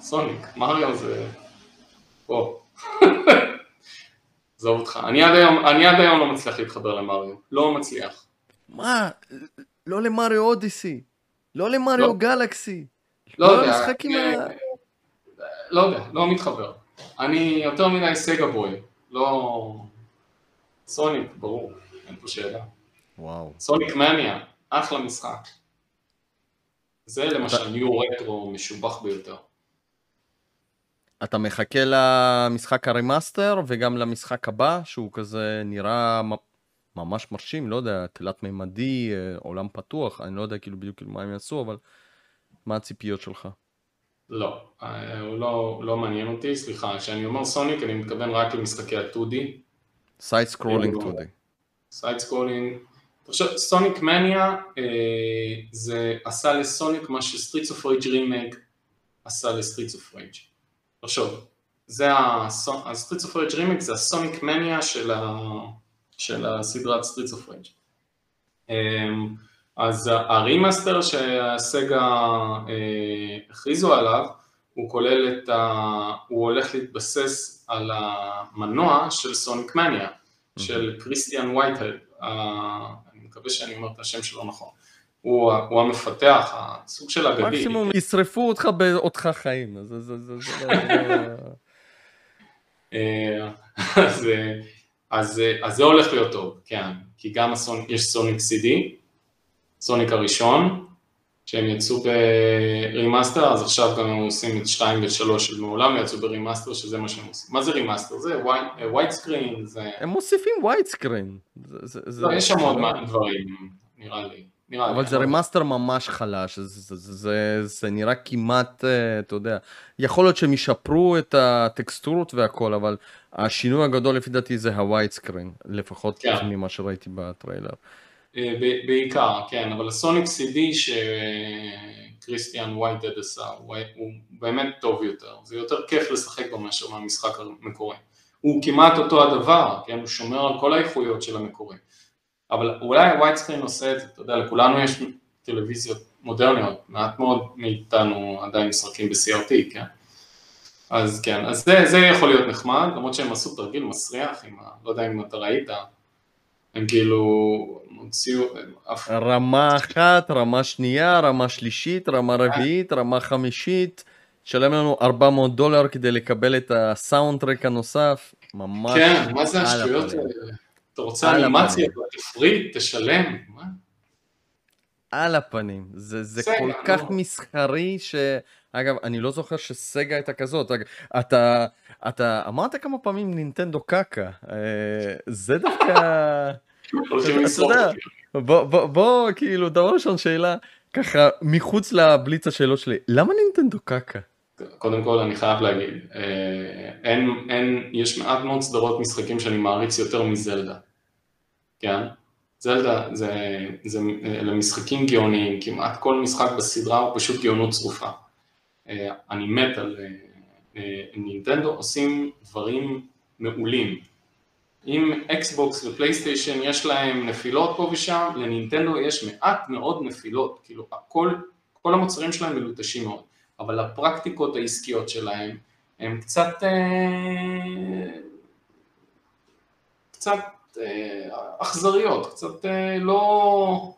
סוניק, מריו זה... וואו. עזוב אותך. אני עד היום, אני עד היום לא מצליח להתחבר למריו. לא מצליח. מה? לא למריו אודיסי. לא למריו לא. גלקסי. לא, לא יודע. ה... לא יודע, לא מתחבר. אני יותר מדי Sega boy. לא... Sonic, ברור. אין פה שאלה. וואו. Sonic Mania, אחלה משחק. זה למשל new retro משובח ביותר. אתה מחכה למשחק ה remaster וגם למשחק הבא שהוא כזה נראה ממש מרשים, לא יודע, תלת מימדי, אה, עולם פתוח, אני לא יודע כאילו בדיוק מה הם יעשו, אבל מה הציפיות שלך? לא, אה, הוא לא, לא מעניין אותי, סליחה, כשאני אומר Sonic אני מתכוון רק למשחקי ה-2D. side scrolling 2D. side scrolling. עכשיו, Sonic Mania זה עשה ל Sonic מה ש Streets of Rage remake עשה ל Streets of Rage. תחשוב, זה ה Streets of Rage remake זה ה Sonic Mania של, ה, של הסדרת Streets of Rage. אז ה remaster שה Sega אה, הכריזו עליו, הוא כולל את ה... הוא הולך להתבסס על המנוע של Sonic Mania, של Christian Whitehead, מקווה שאני אומר את השם שלו נכון. הוא, הוא המפתח, הסוג של אגדי. מקסימום ישרפו אותך בעודך חיים. זה, זה, זה, זה לא... אה, אז, אז, אז זה הולך להיות טוב, כן, כי גם הסונ... יש Sonic CD, Sonic הראשון, שהם יצאו ב remaster, אז עכשיו גם הם עושים את 2 ו-3 שלא מעולם יצאו ב remaster, שזה מה שהם עושים. מה זה remaster? זה widescreen, זה... הם מוסיפים widescreen. לא, יש שם עוד דברים, נראה לי. נראה אבל זה remaster ממש חלש, זה, זה, זה, זה, זה נראה כמעט, אה, אתה יודע, יכול להיות שהם ישפרו את הטקסטורות והכל, אבל השינוי הגדול לפי דעתי זה ה widescreen, לפחות כן. ממה שראיתי בטריילר. אה, בעיקר, כן, אבל ה Sonic CD ש Christian Whitehead עשה, הוא באמת טוב יותר, זה יותר כיף לשחק בו מאשר מהמשחק המקורי. הוא כמעט אותו הדבר, כן, הוא שומר על כל האיכויות של המקורי. אבל אולי ה widescreen עושה את זה, אתה יודע, לכולנו יש טלוויזיות מודרניות, מעט מאוד מאיתנו עדיין משחקים ב-CRT, כן? אז כן, אז זה, זה יכול להיות נחמד, למרות שהם עשו תרגיל מסריח, עם ה, לא יודע אם אתה ראית, הם כאילו הוציאו... רמה אחת, רמה שנייה, רמה שלישית, רמה רביעית, רמה חמישית, שלם לנו 400 דולר כדי לקבל את הסאונד טרק הנוסף, ממש... כן, מה זה השטויות האלה? אתה רוצה אנימציה, תפריט, תשלם, מה? על הפנים, זה, זה כל כך. מסחרי ש... אגב, אני לא זוכר שסגה הייתה כזאת, אתה, אתה אמרת כמה פעמים נינטנדו קקה, אה, זה דווקא, אתה יודע, בוא, בוא, בוא, כאילו, דבר ראשון שאלה, ככה, מחוץ לבליץ השאלות שלי, למה נינטנדו קקה? קודם כל אני חייב להגיד, אה, אין, אין, יש מעט מאוד סדרות משחקים שאני מעריץ יותר מזלדה, כן? זלדה זה, זה, אלה משחקים גאוניים, כמעט כל משחק בסדרה הוא פשוט גאונות צרופה. אה, אני מת על אה, נינטנדו, עושים דברים מעולים. אם אקסבוקס ופלייסטיישן יש להם נפילות פה ושם, לנינטנדו יש מעט מאוד נפילות, כאילו הכל, כל המוצרים שלהם מלוטשים מאוד. אבל הפרקטיקות העסקיות שלהם הן קצת, אה, קצת אה, אכזריות, קצת אה, לא,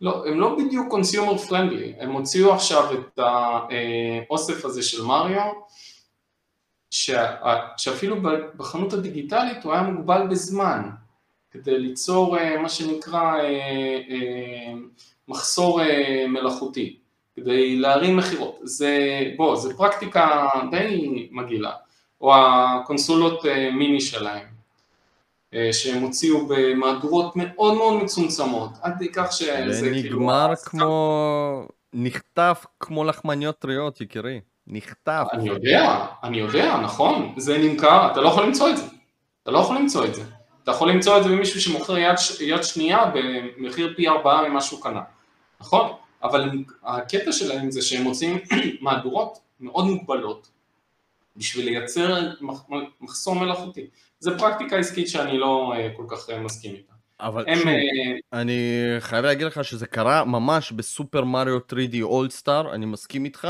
לא, הם לא בדיוק קונסיומר פרנדלי, הם הוציאו עכשיו את האוסף הזה של מריו, שאפילו בחנות הדיגיטלית הוא היה מוגבל בזמן, כדי ליצור מה שנקרא מחסור מלאכותי. כדי להרים מכירות. זה, בוא, זה פרקטיקה די מגעילה. או הקונסולות אה, מיני שלהם, אה, שהם הוציאו במהדורות מאוד מאוד מצומצמות, עד כדי כך שזה זה כאילו... נגמר כמו... נחטף כמו לחמניות טריות, יקירי. נחטף. אני יודע, אני יודע, נכון. זה נמכר, אתה לא יכול למצוא את זה. אתה לא יכול למצוא את זה. אתה יכול למצוא את זה ממישהו שמוכר יד, יד שנייה במחיר פי ארבעה ממה שהוא קנה. נכון? אבל הקטע שלהם זה שהם מוצאים מהדורות מאוד מוגבלות בשביל לייצר מחסום מלאכותי. זו פרקטיקה עסקית שאני לא אה, כל כך אה, מסכים איתה. אבל הם, שוב, uh, אני חייב להגיד לך שזה קרה ממש בסופר מריו 3D אולד סטאר, אני מסכים איתך,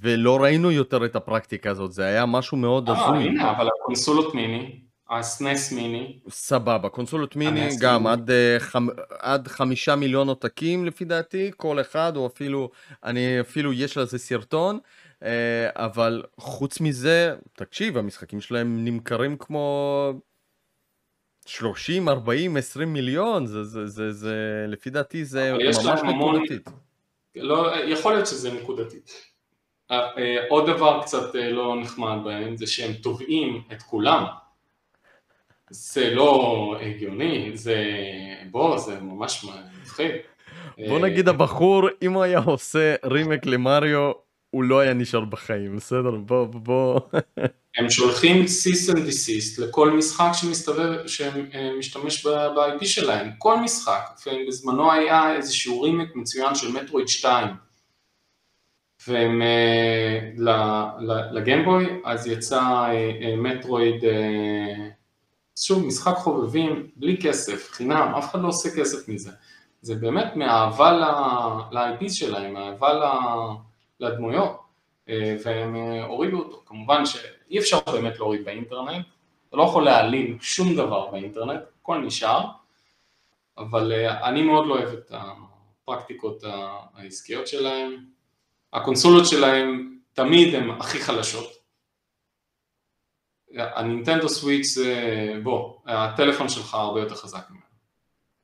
ולא ראינו יותר את הפרקטיקה הזאת, זה היה משהו מאוד הזוי. אה, הנה, אבל הקונסולות מיני, הסנס מיני. סבבה, קונסולות מיני גם עד, uh, חמ... עד חמישה מיליון עותקים לפי דעתי, כל אחד, או אפילו, אני אפילו יש לזה סרטון, uh, אבל חוץ מזה, תקשיב, המשחקים שלהם נמכרים כמו 30, 40, 20 מיליון, זה, זה, זה, זה לפי דעתי זה ממש נקודתית. לא, יכול להיות שזה נקודתית. אה, עוד דבר קצת לא נחמד בהם זה שהם תובעים את כולם זה לא הגיוני, זה... בוא, זה ממש מפחיד. בוא נגיד הבחור, אם הוא היה עושה remake ל Mario, הוא לא היה נשאר בחיים, בסדר? בוא, בוא. הם שולחים cease and desist לכל משחק שמסתובב, שמשתמש ב-IP שלהם, כל משחק. בזמנו היה איזשהו רימק מצוין של Metroid 2, והם ל Game Boy, אז יצא Metroid שוב, משחק חובבים, בלי כסף, חינם, אף אחד לא עושה כסף מזה. זה באמת מאהבה ל-IP שלהם, מאהבה לדמויות, אה, והם אה, הורידו אותו. כמובן שאי אפשר באמת להוריד באינטרנט, אתה לא יכול להעלים שום דבר באינטרנט, הכל נשאר, אבל אה, אני מאוד לא אוהב את הפרקטיקות העסקיות שלהם. הקונסולות שלהם תמיד הן הכי חלשות, הנינטנדו סוויץ' זה, בוא, הטלפון שלך הרבה יותר חזק ממנו.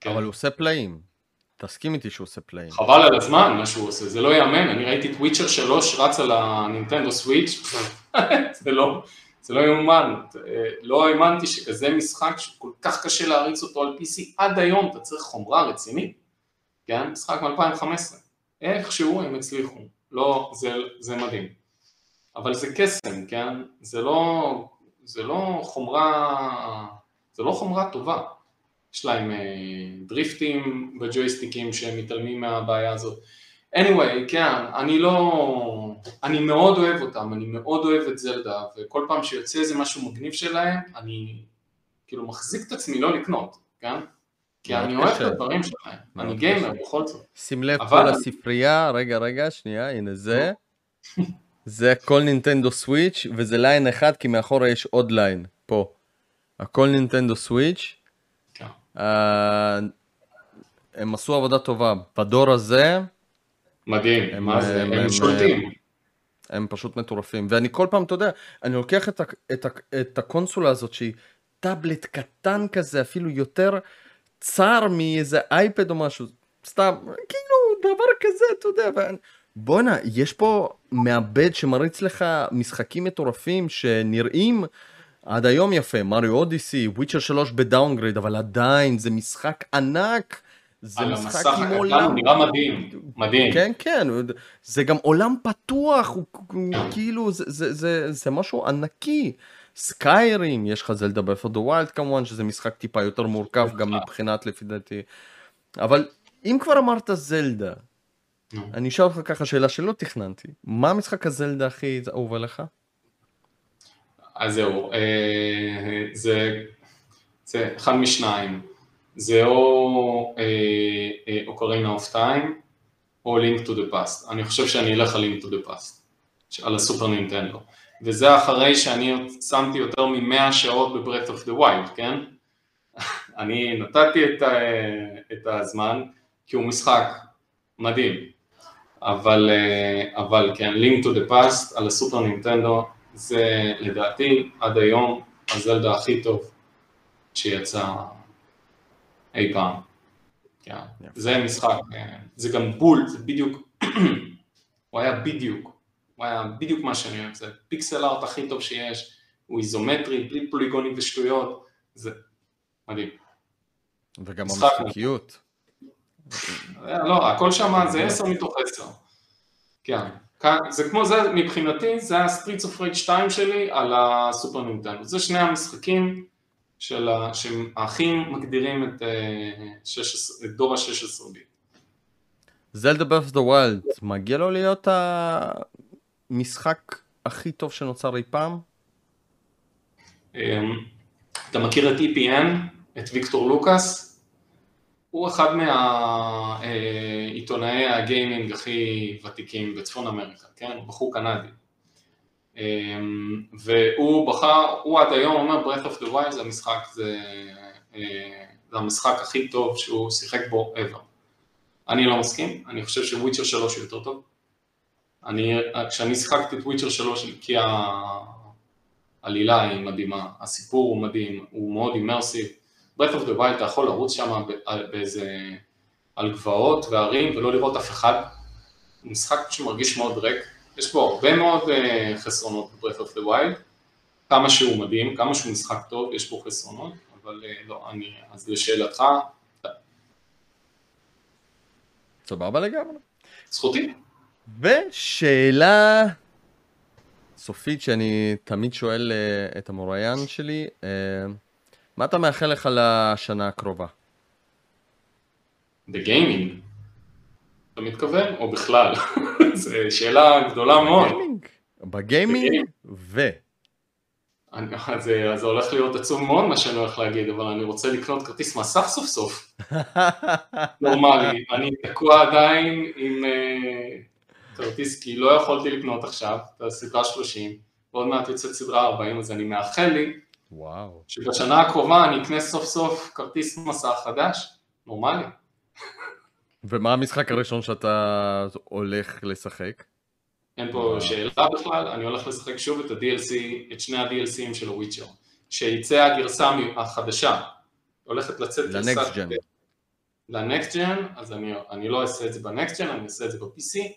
כן. אבל הוא עושה פלאים. תסכים איתי שהוא עושה פלאים. חבל על הזמן מה שהוא עושה, זה לא ייאמן, אני ראיתי את וויצ'ר 3 רץ על הנינטנדו סוויץ', זה לא, זה לא יאומן, לא האמנתי שכזה משחק שכל כך קשה להריץ אותו על PC עד היום, אתה צריך חומרה רצינית, כן? משחק מ-2015, איכשהו הם הצליחו, לא, זה, זה מדהים. אבל זה קסם, כן? זה לא זה לא חומרה, זה לא חומרה טובה. יש להם אה, דריפטים בג'ויסטיקים שהם מתעלמים מהבעיה הזאת. anyway, כן, אני לא... אני מאוד אוהב אותם, אני מאוד אוהב את זלדה, וכל פעם שיוצא איזה משהו מגניב שלהם, אני כאילו מחזיק את עצמי לא לקנות, כן? כי אני אוהב את הדברים שלהם, אני גיימר בכל זאת. שים לב כל הספרייה, רגע, רגע, שנייה, הנה זה. זה הכל Nintendo Switch וזה line אחד כי מאחורה יש עוד line פה. הכל Nintendo Switch. כן. Uh, הם עשו עבודה טובה בדור הזה. מדהים, הם, מה זה, הם, הם שולטים. הם, הם פשוט מטורפים ואני כל פעם אתה יודע אני לוקח את, את, את הקונסולה הזאת שהיא טאבלט קטן כזה אפילו יותר צר מאיזה iPad או משהו סתם כאילו דבר כזה אתה יודע. ואני, בואנה, יש פה מעבד שמריץ לך משחקים מטורפים שנראים עד היום יפה, Mario Odyssey, Witcher 3 ב-downgrade, אבל עדיין זה משחק ענק זה משחק עם עולם... נראה מדהים, מדהים. כן, כן, זה גם עולם פתוח, הוא כאילו, זה, זה, זה, זה משהו ענקי. Skyrim, יש לך זלדה Breath of the Wild כמובן, שזה משחק טיפה יותר מורכב גם מבחינת לפי דעתי. אבל אם כבר אמרת זלדה. אני אשאל אותך ככה שאלה שלא תכננתי. מה המשחק הזלדה הכי אהוב עליך? אז זהו, אה, זה, זה אחד משניים, זה או אה, Ocarina of Time או Link to the Past, אני חושב שאני אלך על Link to the Past, על הסופר נינטנדו, וזה אחרי שאני שמתי יותר מ-100 שעות ב-Breath of the Wild, כן? אני נתתי את, ה- את הזמן, כי הוא משחק מדהים, אבל, אה, אבל כן, Link to the Past על הסופר נינטנדו, זה לדעתי עד היום הזלדה הכי טוב שיצא אי פעם. כן. זה משחק, אה, זה גם בול, זה בדיוק, הוא היה בדיוק, הוא היה בדיוק מה שאני אוהב, זה pixel art הכי טוב שיש, הוא איזומטרי, בלי פוליגונים ושטויות, זה מדהים. וגם משחק. המשחקיות. אה, לא, הכל שם זה 10 מתוך 10. כן. זה כמו זה, מבחינתי, זה ה-Streets of Rage 2 שלי על הסופר נינטנדו. זה שני המשחקים של ה- הכי מגדירים את, אה, 16 את דור ה-16 ביט. זלדה Breath of the Wild, מגיע לו להיות המשחק הכי טוב שנוצר אי פעם? אמ, אתה מכיר את EPN, את ויקטור לוקאס? הוא אחד מהעיתונאי הגיימינג הכי ותיקים בצפון אמריקה, כן? הוא בחור קנדי. אמ, והוא בחר, הוא עד היום אומר Breath of the Wild זה המשחק, זה, אה, זה המשחק הכי טוב שהוא שיחק בו ever. אני לא מסכים, אני חושב שוויצ'ר 3 הוא יותר טוב. אני, כשאני שיחקתי את וויצ'ר 3, כי העלילה היא מדהימה, הסיפור הוא מדהים, הוא מאוד אימרסיב. Breath of the Wild אתה יכול לרוץ שם באיזה, על גבעות והרים ולא לראות אף אחד. משחק שמרגיש מאוד ריק, יש בו הרבה מאוד uh, חסרונות ב-Breath of the Wild, כמה שהוא מדהים, כמה שהוא משחק טוב, יש בו חסרונות, אבל uh, לא, אני, אז לשאלתך, סבבה לגמרי. זכותי. ושאלה סופית שאני תמיד שואל אה, את המוראיין שלי, אה, מה אתה מאחל לך לשנה הקרובה? בגיימינג, אתה מתכוון? או בכלל? זו שאלה גדולה מאוד. בגיימינג? בגיימינג ו... אני, אז, אה, אז זה הולך להיות עצוב מאוד מה שאני הולך להגיד, אבל אני רוצה לקנות כרטיס מסך סוף סוף, נורמלי. אני תקוע עדיין עם uh, כרטיס, כי לא יכולתי לקנות עכשיו, את הסדרה 30, ועוד מעט יוצאת סדרה 40, אז אני מאחל לי וואו. שבשנה הקרובה אני אקנה סוף סוף כרטיס מסך חדש, נורמלי. ומה המשחק הראשון שאתה הולך לשחק? אין פה שאלה בכלל, אני הולך לשחק שוב את ה-DLC, את שני ה-DLCים של הוויצ'ר. שיצא הגרסה החדשה, הולכת לצאת גרסת... לנקסט ג'ן. לנקסט ג'ן, אז אני, אני לא אעשה את זה בנקסט ג'ן, אני אעשה את זה ב-PC.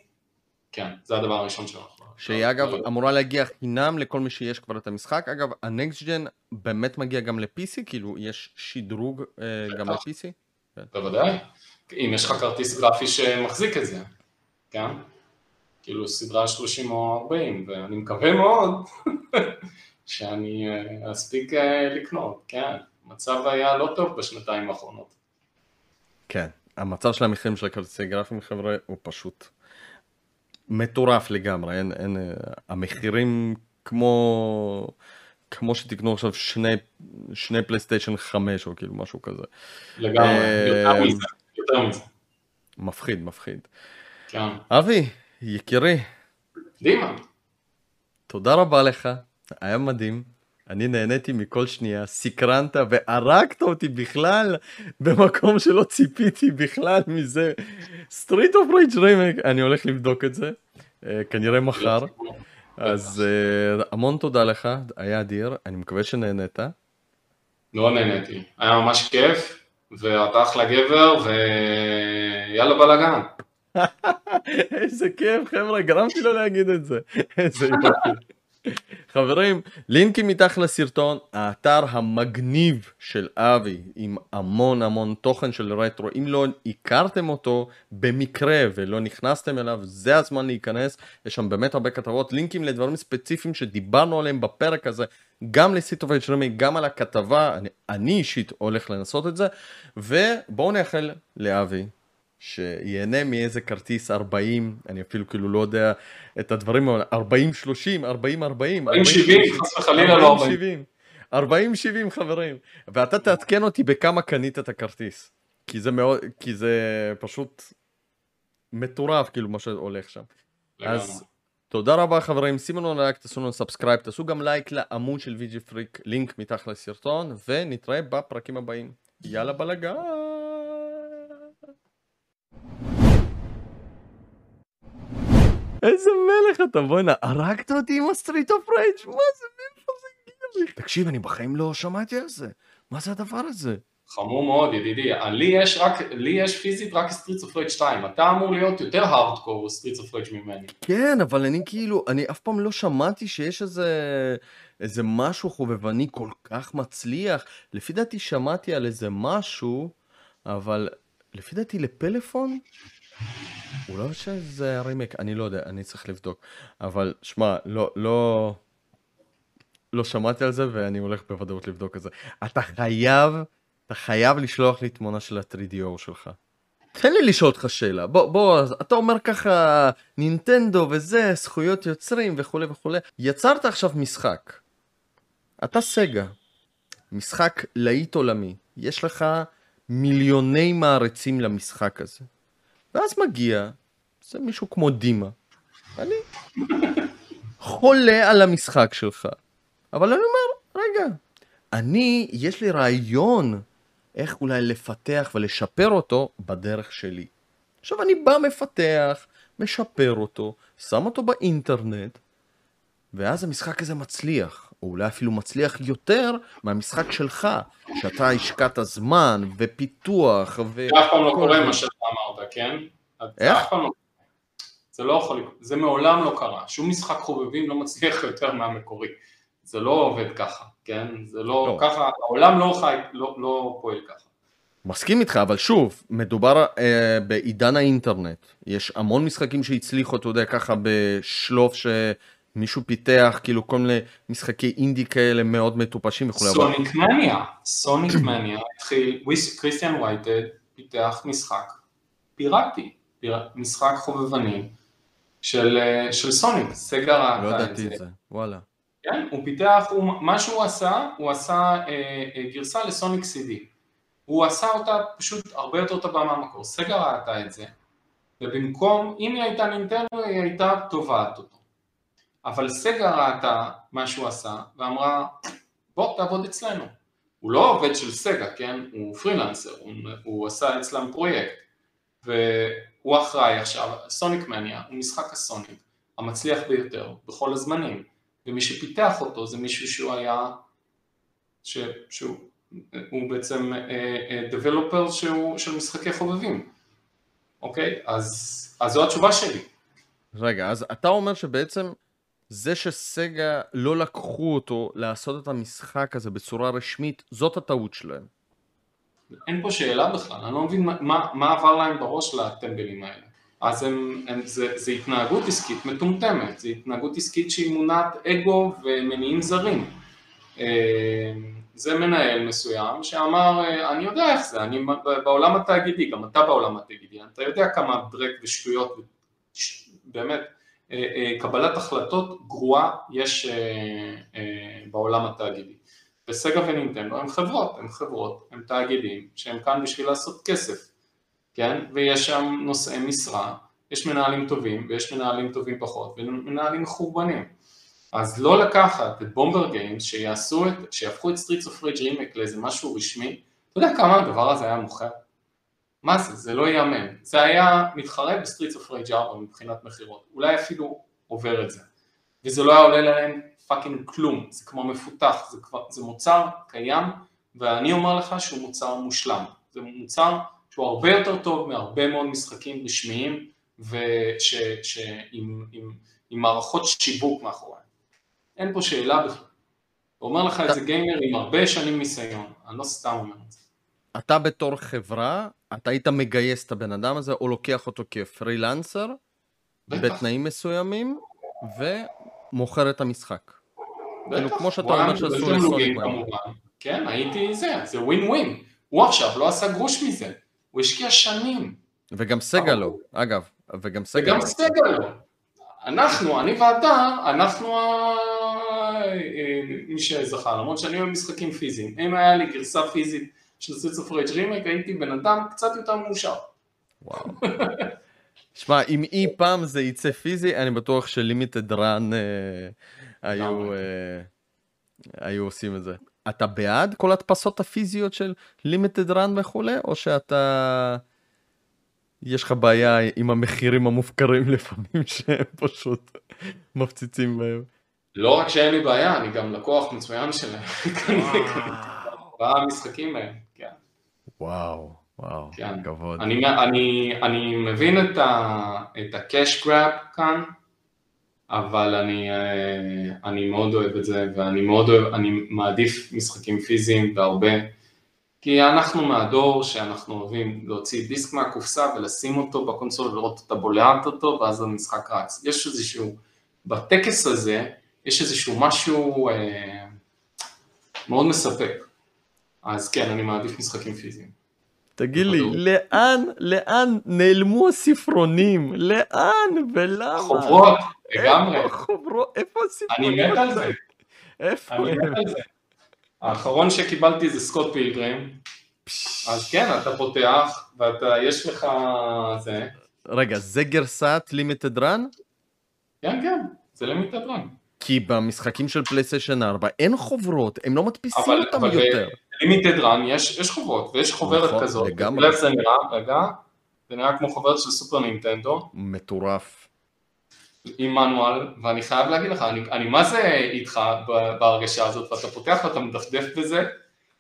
כן, זה הדבר הראשון שלנו. שהיא אגב אמורה להגיע חינם לכל מי שיש כבר את המשחק. אגב, הנקסט ג'ן באמת מגיע גם ל-PC? כאילו, יש שדרוג אה, גם. ל-PC? בוודאי. אם יש לך כרטיס גרפי שמחזיק את זה, כן? כאילו סדרה 30 או 40, ואני מקווה מאוד שאני אה, אספיק אה, לקנות, כן? המצב היה לא טוב בשנתיים האחרונות. כן, המצב של המחירים של הכרטיסי גרפים חבר'ה הוא פשוט מטורף לגמרי, אין, אין, המחירים כמו, כמו שתקנו עכשיו שני, שני פלייסטיישן 5 או כאילו משהו כזה, לגמרי, אה, יותר מזה, יותר מזה, מפחיד, מפחיד. כן. אבי, יקירי, קדימה, תודה רבה לך, היה מדהים. אני נהניתי מכל שנייה, סקרנת והרגת אותי בכלל במקום שלא ציפיתי בכלל מזה. Street of Rage Remake, אני הולך לבדוק את זה, אה, כנראה מחר. אז אה, המון תודה לך, היה אדיר, אני מקווה שנהנית. מאוד נהניתי, היה ממש כיף, ואתה אחלה גבר, ויאללה בלאגן. איזה כיף חבר'ה, גרמתי לו להגיד את זה. איזה יופי. חברים, לינקים מתחת לסרטון, האתר המגניב של אבי, עם המון המון תוכן של רטרו. אם לא הכרתם אותו במקרה ולא נכנסתם אליו, זה הזמן להיכנס. יש שם באמת הרבה כתבות, לינקים לדברים ספציפיים שדיברנו עליהם בפרק הזה, גם לסיט אוף שלומי, גם על הכתבה, אני, אני אישית הולך לנסות את זה, ובואו נאחל לאבי שיהנה מאיזה כרטיס 40, אני אפילו כאילו לא יודע את הדברים האלה, 40 30, 40 40, 40 70, חס וחלילה לא 40 70. 40 70 חברים, ואתה תעדכן אותי בכמה קנית את הכרטיס, כי זה מאוד, כי זה פשוט מטורף כאילו מה שהולך שם. אז תודה רבה חברים, שימו לנו לייק, תעשו לנו subscribe, תעשו גם לייק לעמוד של VG Freak, לינק מתחת לסרטון, ונתראה בפרקים הבאים. יאללה בלאגן! איזה מלך אתה, בואנה, הרגת אותי עם ה-Street of Rage, מה זה, מאיפה זה הגיע לי? תקשיב, אני בחיים לא שמעתי על זה, מה זה הדבר הזה? חמור מאוד, ידידי, לי יש רק, לי יש פיזית רק Street of Rage 2, אתה אמור להיות יותר hardcore Street of Rage ממני. כן, אבל אני כאילו, אני אף פעם לא שמעתי שיש איזה... איזה משהו חובבני כל כך מצליח. לפי דעתי שמעתי על איזה משהו, אבל לפי דעתי לפלאפון אולי שזה רימק, אני לא יודע, אני צריך לבדוק. אבל שמע, לא, לא, לא שמעתי על זה ואני הולך בוודאות לבדוק את זה. אתה חייב, אתה חייב לשלוח לי תמונה של ה-3DO שלך. תן לי לשאול אותך שאלה, בוא, בוא, אתה אומר ככה נינטנדו וזה, זכויות יוצרים וכולי וכולי. יצרת עכשיו משחק. אתה סגה. משחק להיט עולמי. יש לך מיליוני מעריצים למשחק הזה. ואז מגיע, זה מישהו כמו דימה, אני חולה על המשחק שלך, אבל אני אומר, רגע, אני, יש לי רעיון איך אולי לפתח ולשפר אותו בדרך שלי. עכשיו אני בא מפתח, משפר אותו, שם אותו באינטרנט, ואז המשחק הזה מצליח, או אולי אפילו מצליח יותר מהמשחק שלך, שאתה השקעת זמן ופיתוח ו... אף פעם לא קורה מה שאתה אמרת, כן? איך? לא- זה לא יכול לקרות, זה מעולם לא קרה, שום משחק חובבים לא מצליח יותר מהמקורי, זה לא עובד ככה, כן? זה לא, לא. ככה, העולם לא חי, לא, לא פועל ככה. מסכים איתך, אבל שוב, מדובר אה, בעידן האינטרנט, יש המון משחקים שהצליחו, אתה יודע, ככה בשלוף ש... מישהו פיתח כאילו כל מיני משחקי אינדי כאלה מאוד מטופשים וכולי. סוניק מניה, סוניק מניה התחיל, קריסטיאן וייטד פיתח משחק פיראטי, משחק חובבני של, של סוניק, סגה ראתה לא ידעתי את זה, וואלה. כן, הוא פיתח, הוא, מה שהוא עשה, הוא עשה אה, אה, גרסה לסוניק CD. הוא עשה אותה פשוט הרבה יותר טובה מהמקור, סגה ראתה את זה, ובמקום, אם היא הייתה נינטנדו היא הייתה תובעת אותו. אבל סגה ראתה מה שהוא עשה ואמרה בוא תעבוד אצלנו. הוא לא עובד של סגה, כן? הוא פרילנסר, הוא, הוא עשה אצלם פרויקט והוא אחראי עכשיו, סוניק מניה הוא משחק הסוניק המצליח ביותר בכל הזמנים ומי שפיתח אותו זה מישהו שהוא היה, ש, שהוא הוא בעצם דבלופר אה, uh, uh, של משחקי חובבים, אוקיי? אז, אז זו התשובה שלי. רגע, אז אתה אומר שבעצם זה שסגה לא לקחו אותו לעשות את המשחק הזה בצורה רשמית, זאת הטעות שלהם. אין פה שאלה בכלל, אני לא מבין מה, מה עבר להם בראש לטמבלים האלה. אז הם, הם, זה, זה התנהגות עסקית מטומטמת, זה התנהגות עסקית שהיא מונעת אגו ומניעים זרים. אה, זה מנהל מסוים שאמר, אה, אני יודע איך זה, אני בעולם התאגידי, גם אתה בעולם התאגידי, אתה יודע כמה ברק ושטויות, באמת, אה, קבלת החלטות גרועה יש בעולם התאגידי. וסגה ונינטנדו הם חברות, הם חברות, הם תאגידים שהם כאן בשביל לעשות כסף, כן? ויש שם נושאי משרה, יש מנהלים טובים ויש מנהלים טובים פחות ומנהלים מחורבנים. אז לא לקחת את Bomber Games שיעשו את, שיהפכו את Streets of Rage Remake לאיזה משהו רשמי, אתה יודע כמה הדבר הזה היה מוכר? מה זה? זה לא ייאמן. זה היה מתחרה ב-Streets of Rage 4 מבחינת מכירות, אולי אפילו עובר את זה. וזה לא היה עולה להם fucking כלום, זה כמו מפותח, זה, כבר, זה מוצר קיים ואני אומר לך שהוא מוצר מושלם, זה מוצר שהוא הרבה יותר טוב מהרבה מאוד משחקים רשמיים ועם עם, עם מערכות שיווק מאחוריהם. אין פה שאלה בכלל. אומר לך את זה גיימר עם הרבה שנים ניסיון, אני לא סתם אומר את זה. אתה בתור חברה, אתה היית מגייס את הבן אדם הזה, או לוקח אותו כפרילנסר, בתנאים מסוימים, ומוכר את המשחק. כאילו, כמו שאתה אומר שעשו לסוניק. כן, הייתי זה, זה ווין ווין. הוא עכשיו לא עשה גרוש מזה, הוא השקיע שנים. וגם סגה לא, אגב, וגם סגה לא. וגם סגה לא. אנחנו, אני ואתה, אנחנו מי שזכה, למרות שאני אוהב משחקים פיזיים. אם היה לי גרסה פיזית של Streets of Rage Remake, הייתי בן אדם קצת יותר מאושר. וואו. שמע, אם אי פעם זה יצא פיזי, אני בטוח ש-Limited Run אה, היו, אה, היו עושים את זה. אתה בעד כל הדפסות הפיזיות של Limited Run וכולי, או שאתה... יש לך בעיה עם המחירים המופקרים לפעמים שהם פשוט מפציצים בהם. לא רק שאין לי בעיה, אני גם לקוח מצוין שלהם. במשחקים האלה, כן. וואו, וואו, כן. כבוד. אני, אני, אני מבין את, ה, את ה-cash grab כאן, אבל אני, אה, אני מאוד אוהב את זה, ואני מאוד אוהב, אני מעדיף משחקים פיזיים בהרבה, כי אנחנו מהדור שאנחנו אוהבים להוציא דיסק מהקופסה ולשים אותו בקונסול ולראות את הבולעת אותו, ואז המשחק רץ. יש איזשהו, בטקס הזה, יש איזשהו משהו אה, מאוד מספק. אז כן, אני מעדיף משחקים פיזיים. תגיד לי, לאן, לאן נעלמו הספרונים? לאן ולמה? חוברות, לגמרי. איפה הספרונים? אני מת על זה. איפה אני מת על זה. האחרון שקיבלתי זה סקוט פילגרים. אז כן, אתה פותח, ואתה, יש לך זה. רגע, זה גרסת Limited Run? כן, כן, זה Limited Run. כי במשחקים של פלייסטיישן 4 אין חוברות, הם לא מדפיסים אבל, אותם אבל יותר. ב-Limited Run יש, יש חוברות, ויש חוברת נכון, כזאת. לגמרי. זה נראה, רגע, זה נראה כמו חוברת של סופר נינטנדו. מטורף. עם manual, ואני חייב להגיד לך, אני, אני מה זה איתך בהרגשה הזאת, ואתה פותח ואתה מדפדף בזה,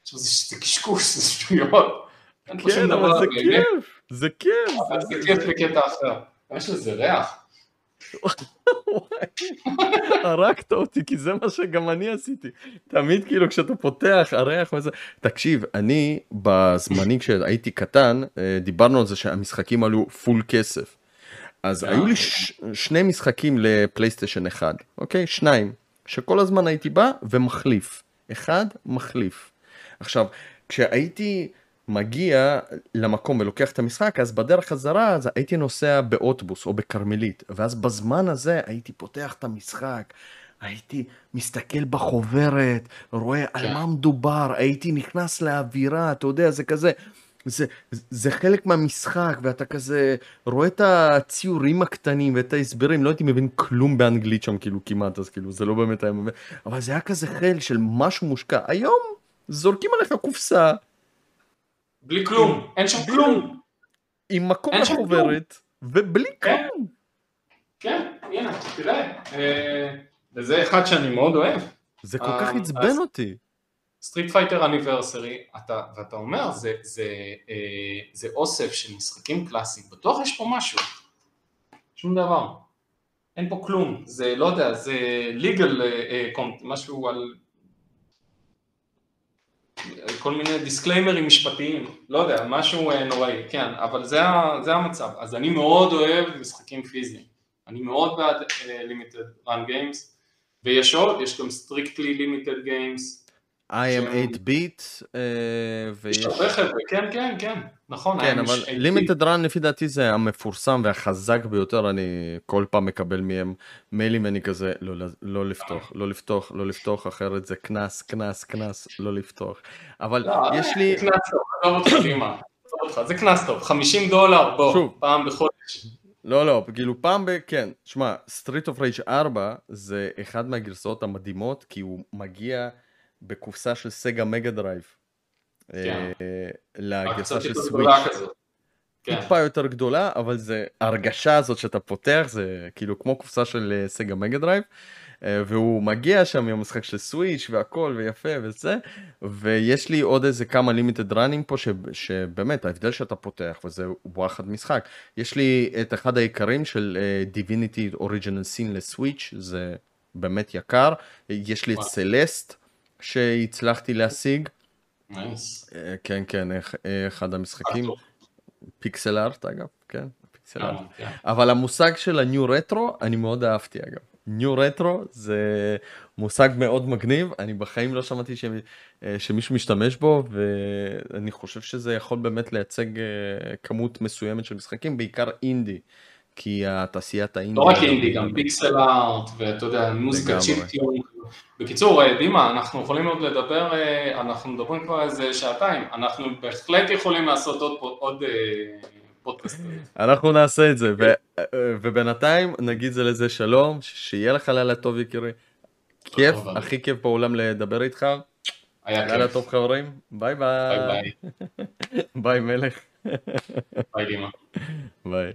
עכשיו זה, קשקוש, זה שטויות. כן, אבל זה כיף, זה כיף. זה כיף בקטע אחר. יש לזה ריח. הרגת אותי כי זה מה שגם אני עשיתי. תמיד כאילו כשאתה פותח הריח וזה תקשיב אני בזמנים כשהייתי קטן אה, דיברנו על זה שהמשחקים עלו פול כסף. אז היו לי ש... שני משחקים לפלייסטיישן אחד אוקיי? שניים שכל הזמן הייתי בא ומחליף. אחד מחליף. עכשיו כשהייתי. מגיע למקום ולוקח את המשחק, אז בדרך חזרה אז הייתי נוסע באוטובוס או בכרמלית, ואז בזמן הזה הייתי פותח את המשחק, הייתי מסתכל בחוברת, רואה על כן. מה מדובר, הייתי נכנס לאווירה, אתה יודע, זה כזה, זה, זה חלק מהמשחק, ואתה כזה רואה את הציורים הקטנים ואת ההסברים, לא הייתי מבין כלום באנגלית שם, כאילו, כמעט, אז כאילו, זה לא באמת היה מבין, אבל זה היה כזה חלק של משהו מושקע. היום זורקים עליך קופסה. בלי כלום, אין שם כלום. עם מקום לחוברת, ובלי כן. כלום. כן, הנה, תראה, אה, וזה אחד שאני מאוד אוהב. זה כל כך אה, עצבן אותי. Street Fighter Anniversary, ואתה אומר, זה, זה, אה, זה אוסף של משחקים קלאסיים, בטוח יש פה משהו. שום דבר. אין פה כלום, זה לא יודע, זה legal, משהו על כל מיני דיסקליימרים משפטיים, לא יודע, משהו אה, נוראי, כן, אבל זה, זה המצב. אז אני מאוד אוהב משחקים פיזיים. אני מאוד בעד Limited Run Games, ויש עוד, יש גם Strictly Limited Games, I am 8 ביט אה, ויש... הרבה חבר'ה, כן כן כן, נכון. כן, אבל Limited Run לפי דעתי זה המפורסם והחזק ביותר, אני כל פעם מקבל מהם מיילים ואני כזה, לא, לא, לפתוח, לא לפתוח, לא לפתוח, אחרת זה קנס, קנס, קנס, לא לפתוח. אבל לא, יש לי... קנס טוב, עזוב אותך דימה, זה קנס טוב, 50 דולר, בוא, פעם בחודש. לא לא כאילו פעם ב... כן שמע Streets of Rage 4 זה אחד מהגרסאות המדהימות כי הוא מגיע בקופסה של Sega Mega Drive. כן. לגרסה של Switch. כן. טיפה יותר גדולה אבל זה הרגשה הזאת שאתה פותח זה כאילו כמו קופסה של אה, Sega Mega Drive. אה, והוא מגיע שם עם המשחק של Switch והכל ויפה וזה ויש לי עוד איזה כמה Limited Runים פה ש, שבאמת ההבדל שאתה פותח וזה וואחד משחק יש לי את אחד היקרים של Divinity Original Sin ל Switch זה באמת יקר. יש לי את וואו. Celeste שהצלחתי להשיג. nice. אה, כן, כן, אה, אחד המשחקים. pixel art אגב, כן, pixel art. אה, כן. אבל המושג של ה new retro, אני מאוד אהבתי אגב. new retro זה מושג מאוד מגניב, אני בחיים לא שמעתי ש... שמישהו משתמש בו, ואני חושב שזה יכול באמת לייצג אה, כמות מסוימת של משחקים, בעיקר אינדי, כי התעשיית האינדי... לא רק אינדי, גם pixel art, ואתה יודע, מוזיקה. chiptune. בקיצור, אה, דימה, אנחנו יכולים עוד לדבר, אה, אנחנו מדברים כבר איזה שעתיים, אנחנו בהחלט יכולים לעשות עוד עוד אה, פודקאסט. אנחנו נעשה את זה, ו... ובינתיים נגיד זה לזה שלום, שיהיה לך לילה טוב יקירי. כיף. הכי כיף בעולם לדבר איתך. היה לילה כיף. טוב חברים, ביי ביי ביי. ביי. ביי מלך. ביי דימה. ביי.